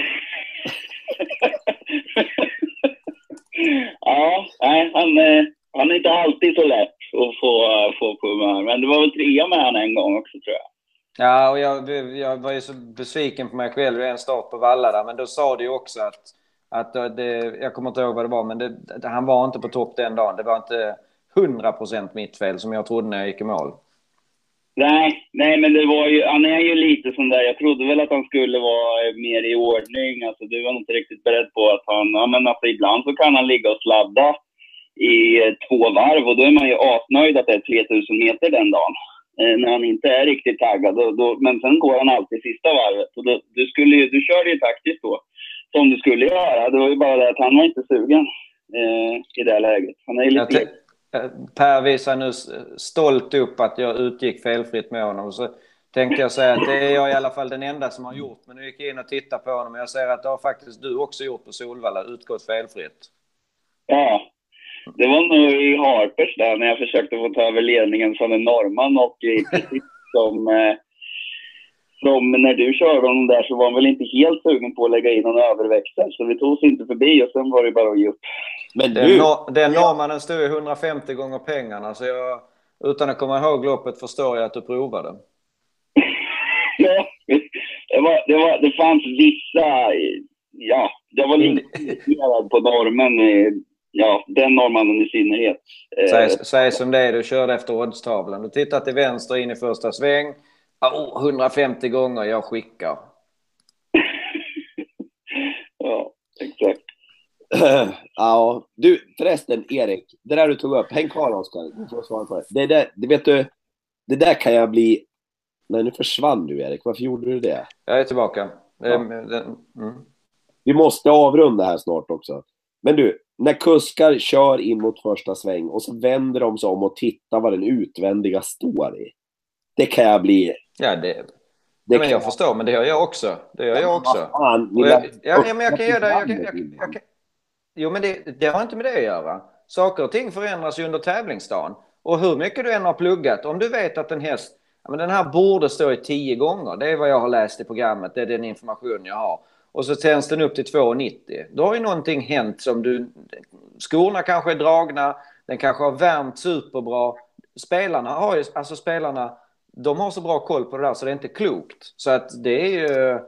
ja, nej, han, eh, han är inte alltid så lätt att få, eh, få på humör. Men det var väl trea med han en gång också tror jag. Ja, och jag, jag var ju så besviken på mig själv i en start på Valla där, men då sa du ju också att, att eh, det, jag kommer inte ihåg vad det var, men det, det, han var inte på topp den dagen. Det var inte 100% mitt fel som jag trodde när jag gick i mål. Nej, nej, men det var ju, han är ju lite sån där, jag trodde väl att han skulle vara eh, mer i ordning. Alltså du var nog inte riktigt beredd på att han, ja men alltså ibland så kan han ligga och sladda i eh, två varv och då är man ju asnöjd att det är 3000 meter den dagen. Eh, när han inte är riktigt taggad. Då, då, men sen går han alltid sista varvet. Och då, du, skulle, ju- du körde ju taktiskt då, som du skulle göra. Det var ju bara det att han var inte sugen eh, i det läget. Han är lite... te- eh, per visar nu stolt upp att jag utgick felfritt med honom. Så tänkte jag säga att det är jag i alla fall den enda som har gjort. Men nu gick jag in och tittade på honom och jag ser att det har faktiskt du också gjort på Solvalla, utgått felfritt. Ja. Det var nog i Harpers där när jag försökte få ta över ledningen från en norrman och i princip som, eh, som när du körde honom där så var han väl inte helt sugen på att lägga in någon överväxel. Så vi tog oss inte förbi och sen var det bara att ge upp. Men Den, du, nor- den norrmannen stod ju 150 gånger pengarna så jag, utan att komma ihåg loppet förstår jag att du provade. Det, var, det, var, det fanns vissa, ja, jag var lite irriterad på normen. eh, Ja, den norrmannen i synnerhet. Eh, Säg, säg som det är, du körde efter oddstavlan. Du tittar till vänster in i första sväng. Oh, 150 gånger, jag skickar. Ja, exakt. ja, du förresten Erik, det där du tog upp, häng kvar Oskar, du får svara på det. Det där, det vet du, det där kan jag bli... Nej, nu försvann du Erik, varför gjorde du det? Jag är tillbaka. Ja. Ehm, Mm. Vi måste avrunda här snart också. Men du, när kuskar kör in mot första sväng och så vänder de sig om och tittar vad den utvändiga står i. Det kan jag bli... Ja, det, Det men jag förstår, men det gör jag också. Det gör jag också. Ja, men jag kan ge dig... Jag, kan- jag, jag, kan- jo, men det, det har inte med det att göra. Saker och ting förändras ju under tävlingsdagen. Och hur mycket du än har pluggat, om du vet att en häst, ja, men den här borde stå i tio gånger, det är vad jag har läst i programmet, det är den information jag har. Och så tänds den upp till 2,90. Då har ju någonting hänt som du... Skorna kanske är dragna, den kanske har värmt superbra. Spelarna har ju, alltså spelarna, de har så bra koll på det där så det är inte klokt. Så att det är ju...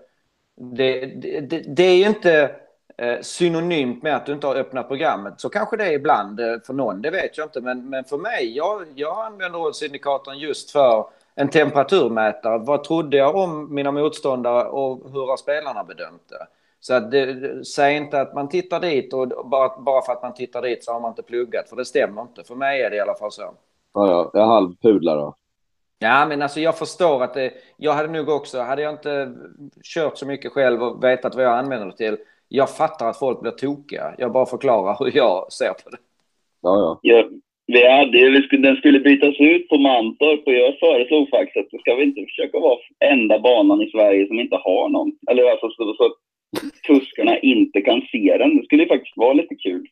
Det, det, det, är ju inte eh, synonymt med att du inte har öppnat programmet. Så kanske det är ibland eh, för någon, det vet jag inte. Men, men för mig, jag, jag använder oddsindikatorn just för en temperaturmätare. Vad trodde jag om mina motståndare och hur har spelarna bedömt det? Så att det, det- säg inte att man tittar dit och bara, bara för att man tittar dit så har man inte pluggat. För det stämmer inte. För mig är det i alla fall så. Ja, ja, jag halvpudlar då. Ja, men alltså jag förstår att det, jag hade nog också, hade jag inte kört så mycket själv och vetat vad jag använder det till. Jag fattar att folk blir tokiga. Jag bara förklarar hur jag ser på det. Ja, ja. Ja, vi hade vi skulle, den skulle bytas ut på Mantorp och jag föreslog faktiskt att ska vi inte försöka vara enda banan i Sverige som inte har någon. Eller alltså så, så att kuskarna inte kan se den. Det skulle ju faktiskt vara lite kul.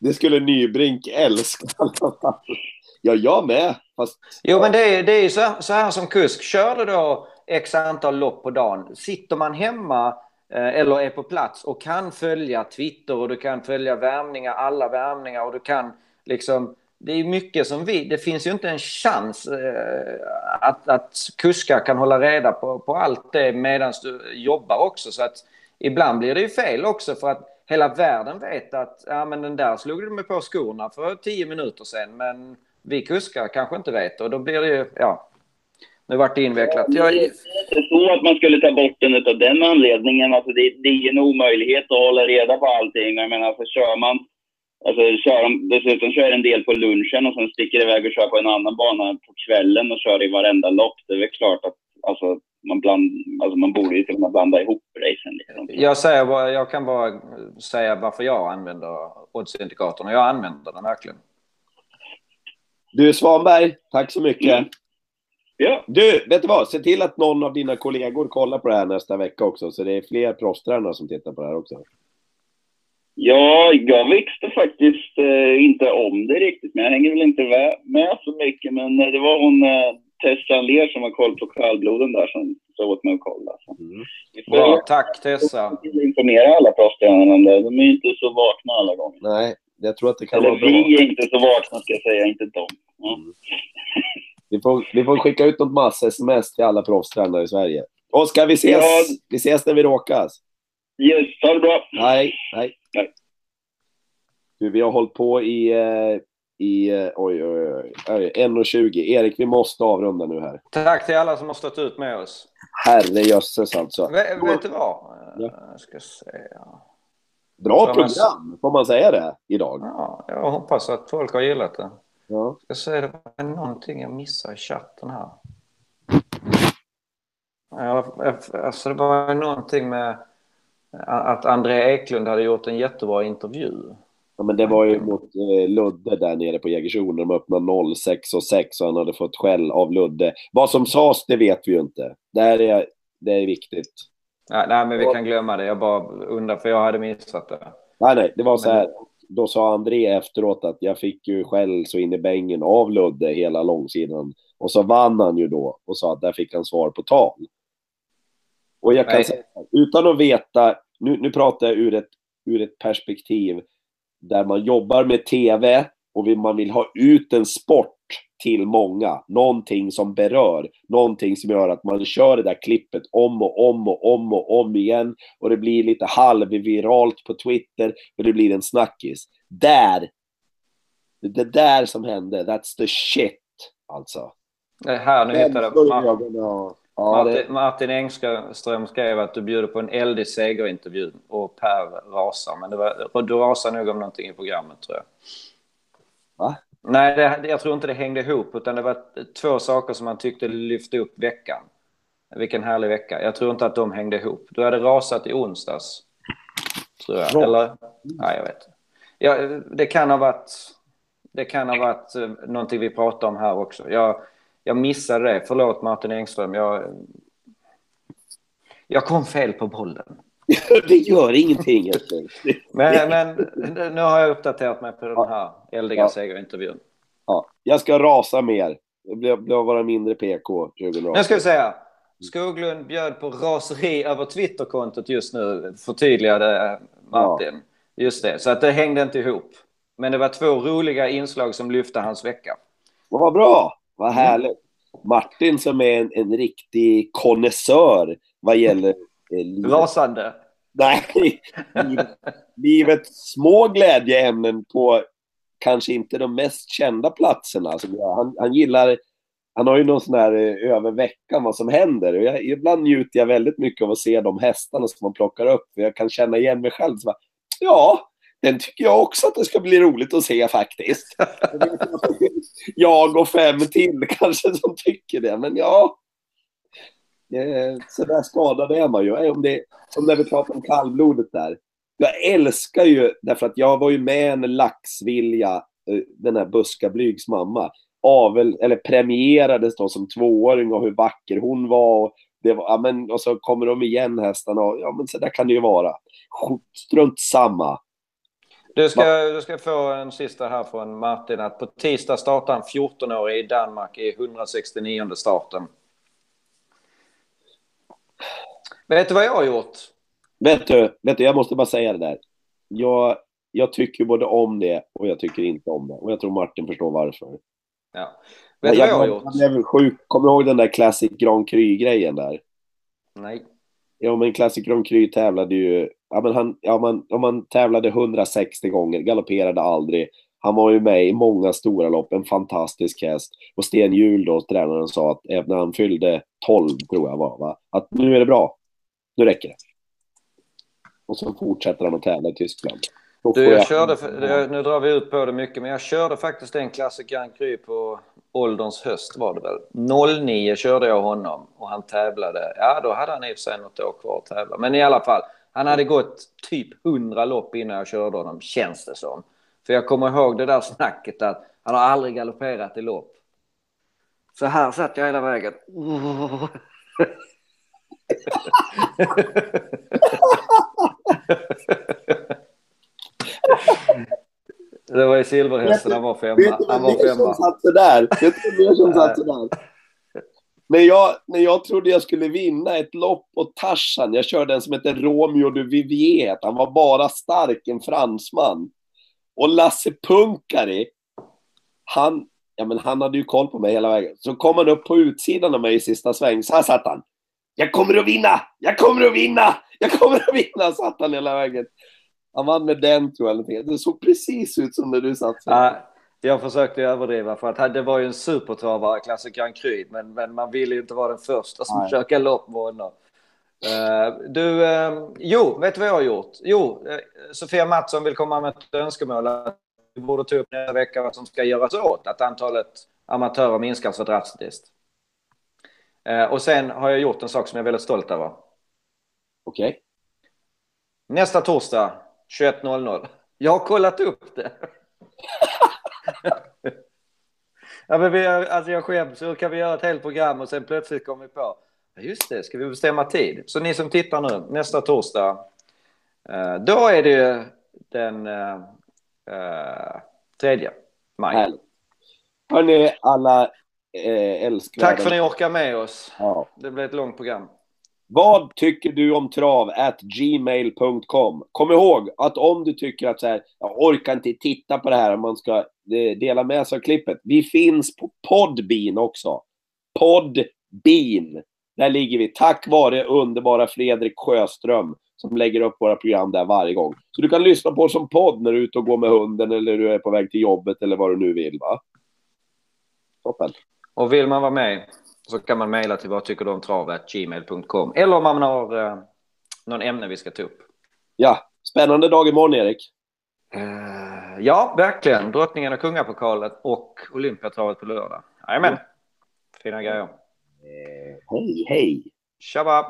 Det skulle Nybrink älska. ja, jag med. Fast Jo, men det är, det är ju så, så här som kusk. Kör du då x antal lopp på dagen. Sitter man hemma eh, eller är på plats och kan följa Twitter och du kan följa värmningar, alla värmningar och du kan liksom det är mycket som vi, det finns ju inte en chans eh, att, att kuskar kan hålla reda på, på allt det medan du jobbar också. Så att ibland blir det ju fel också för att hela världen vet att ja, men den där slog du mig på skorna för tio minuter sedan. Men vi kuskar kanske inte vet och då blir det ju, ja. Nu vart det invecklat. Jag, Det är inte så att man skulle ta bort den av den anledningen. Alltså det, det är en omöjlighet att hålla reda på allting. Jag menar, alltså kör man... Alltså kör de, dessutom kör en del på lunchen och sen sticker iväg och kör på en annan bana på kvällen och kör i varenda lopp. Det är väl klart att alltså, man, bland, alltså, man borde ju med blanda ihop racen. Liksom. jag, säger jag kan bara säga varför jag använder oddsindikatorn och jag använder den verkligen. Du Svanberg, tack så mycket. Mm. Ja, Du, vet du vad? Se till att någon av dina kollegor kollar på det här nästa vecka också, så det är fler proffstränare som tittar på det här också. Ja, jag visste faktiskt eh, inte om det riktigt, men jag hänger väl inte med, så mycket. Men eh, det var hon eh, Tessa Aller som har koll på kallbloden där som sa åt mig att kolla. Så. Mm. Bra, tack Tessa. informera alla proffstränarna om det. De är ju inte så vakna alla gånger. Nej, jag tror att det kan Eller vara bra. vi är inte så vakna ska jag säga, inte de. Ja. Vi får, vi får skicka ut något massa-sms till alla proffstränare i Sverige. Oskar, vi ses! Ja. Vi ses när vi råkas. Yes, ha det bra! Nej, nej. Nej. Du, vi har hållit på i, eh, i eh, oj, oj, oj, oj, 1.20. Erik, vi måste avrunda nu här. Tack till alla som har stått ut med oss. Herrejösses alltså. Vet, vet du vad? Ja. Jag ska se. Bra Ja, men- program, får man säga det, idag? Ja, jag hoppas att folk har gillat det. Ja. Jag ska se, det var någonting jag missade i chatten här. Ja, alltså det var någonting med att André Eklund hade gjort en jättebra intervju. Ja, men det var ju mot eh, Ludde där nere på Jägersro när de öppnade 06 och 6 och han hade fått skäll av Ludde. Vad som sades, det vet vi ju inte. Det är, det är viktigt. Nej, nej, men vi kan glömma det. Jag bara undrar, för jag hade missat det. Nej, nej, det var så här. Då sa André efteråt att jag fick ju skäll så in i bängen av Ludde hela långsidan. Och så vann han ju då och sa att där fick han svar på tal. Och jag kan Nej. säga, utan att veta, nu, nu pratar jag ur ett, ur ett perspektiv där man jobbar med TV och man vill ha ut en sport till många. Någonting som berör, någonting som gör att man kör det där klippet om och om och om och om igen och det blir lite halvviralt på Twitter och det blir en snackis. Där! Det där som hände, that's the shit alltså. Det här, nu hittade jag. Ja, det, Martin, Martin Engström skrev att du bjuder på en eldig segerintervju och Per rasar. Men det var, du rasar nog om någonting i programmet tror jag. Va? Nej, det, jag tror inte det hängde ihop utan det var två saker som man tyckte lyfte upp veckan. Vilken härlig vecka. Jag tror inte att de hängde ihop. Du hade rasat i onsdags. Tror jag. Eller? Ja, jag vet. Ja, det kan ha varit... Det kan ha varit eh, någonting vi pratade om här också. Jag, jag missade det. Förlåt Martin Engström. Jag, jag kom fel på bollen. det gör ingenting. älskling. Men, men nu har jag uppdaterat mig på den här eldiga Ja. segerintervjun. Ja, jag ska rasa mer. Det blir, blir vara mindre PK 2018. Nu ska vi säga. Skoglund bjöd på raseri över Twitterkontot just nu, förtydligade Martin. Just det, så att det hängde inte ihop. Men det var två roliga inslag som lyfte hans vecka. Vad bra! Vad härligt. Martin som är en, en riktig konnässör vad gäller livet. Rasande. Nej, livet, livets små glädjeämnen på kanske inte de mest kända platserna. Alltså, han, han gillar, han har ju någon sån här eh, över veckan vad som händer. Och jag, ibland njuter jag väldigt mycket av att se de hästarna som man plockar upp. Jag kan känna igen mig själv. Så bara, ja, den tycker jag också att det ska bli roligt att se faktiskt. jag och fem till kanske som tycker det, men ja. Eh, Så där skadad är man ju. Eh, Om det, som när vi pratade om kallblodet där. Jag älskar ju, därför att jag var ju med en laxvilja, eh, den här Buska Blygs mamma, avel, eller premierades då som tvååring och hur vacker hon var. Och, det var ja, men, och så kommer de igen hästarna och ja men så där kan det ju vara. Strunt samma. Du ska, du ska få en sista här från Martin. Att på tisdag startar en 14-årig i Danmark i 169 starten. Vet du vad jag har gjort? Vet du, vet du, jag måste bara säga det där. Jag, jag tycker både om det och jag tycker inte om det. Och jag tror Martin förstår varför. Ja. Vet du vad jag har gjort? Jag blev sjuk. Kommer du ihåg den där Classic Grand Cru-grejen där? Nej. Ja, men Classic Grand Cru tävlade ju... Ja, men han, ja, man, ja, man tävlade 160 gånger, galopperade aldrig. Han var ju med i många stora lopp, en fantastisk häst. Och Sten Hjul då, tränaren, sa att när han fyllde 12, tror jag var, va? att nu är det bra. Nu räcker det. Och så fortsätter han att tävla i Tyskland. Du, jag körde, nu drar vi ut på det mycket, men jag körde faktiskt en Classic Grand Cru på ålderns höst var det väl. 09 körde jag honom och han tävlade. Ja, då hade han i och för sig något år kvar att tävla. Men i alla fall, han hade gått typ 100 lopp innan jag körde honom, känns det som. För jag kommer ihåg det där snacket att han har aldrig galopperat i lopp. Så här satt jag hela vägen. Det var i Silverhästen, han var femma. Han var mer som femma. satt sådär? Vet du mer som satt sådär? När jag, när jag trodde jag skulle vinna ett lopp på Tarzan, jag körde en som heter Romeo de Vivier, han var bara stark, en fransman. Och Lasse Punkari, han, ja men han hade ju koll på mig hela vägen. Så kom han upp på utsidan av mig i sista sväng, så här satt han. Jag kommer att vinna! Jag kommer att vinna! Jag kommer att vinna! Satt han hela vägen. Han vann med den tror jag. Det såg precis ut som när du satt så. Ja, jag försökte överdriva för att det var ju en supertravare, Classic Grand Cru, men, men man ville ju inte vara den första som Nej. kör galopp med honom. Eh, du, eh, jo, vet du vad jag har gjort? Jo, eh, Sofia Mattsson vill komma med ett önskemål att vi borde ta upp nästa vecka vad som ska göras åt att antalet amatörer minskar så drastiskt. Eh, och sen har jag gjort en sak som jag är väldigt stolt över. Okej. Nästa torsdag 21.00. Jag har kollat upp det. ja, men vi, har- alltså jag skäms. Hur kan vi göra ett helt program och sen plötsligt kommer vi på. Just det, ska vi bestämma tid? Så ni som tittar nu, nästa torsdag. Eh, då är det ju den eh, tredje maj. Hörni, alla älskvärda... Tack för att ni orkar med oss. Ja. Det blev ett långt program. Vad tycker du om trav? At gmail.com. Kom ihåg att om du tycker att så här, jag orkar inte titta på det här, om man ska eh, dela med sig av klippet. Vi finns på Podbean också. Podbean. Där ligger vi tack vare underbara Fredrik Sjöström som lägger upp våra program där varje gång. Så du kan lyssna på oss som podd när du är ute och går med hunden eller du är på väg till jobbet eller vad du nu vill. Va? Toppen. Och vill man vara med så kan man mejla till vad tycker du om travet gmail.com eller om man har eh, någon ämne vi ska ta upp. Ja, spännande dag imorgon Erik. Eh, ja, verkligen. Drottningen och kungapokalen och Olympiatravet på lördag. Jajamän. Fina grejer. Hej, hej. Tjaba!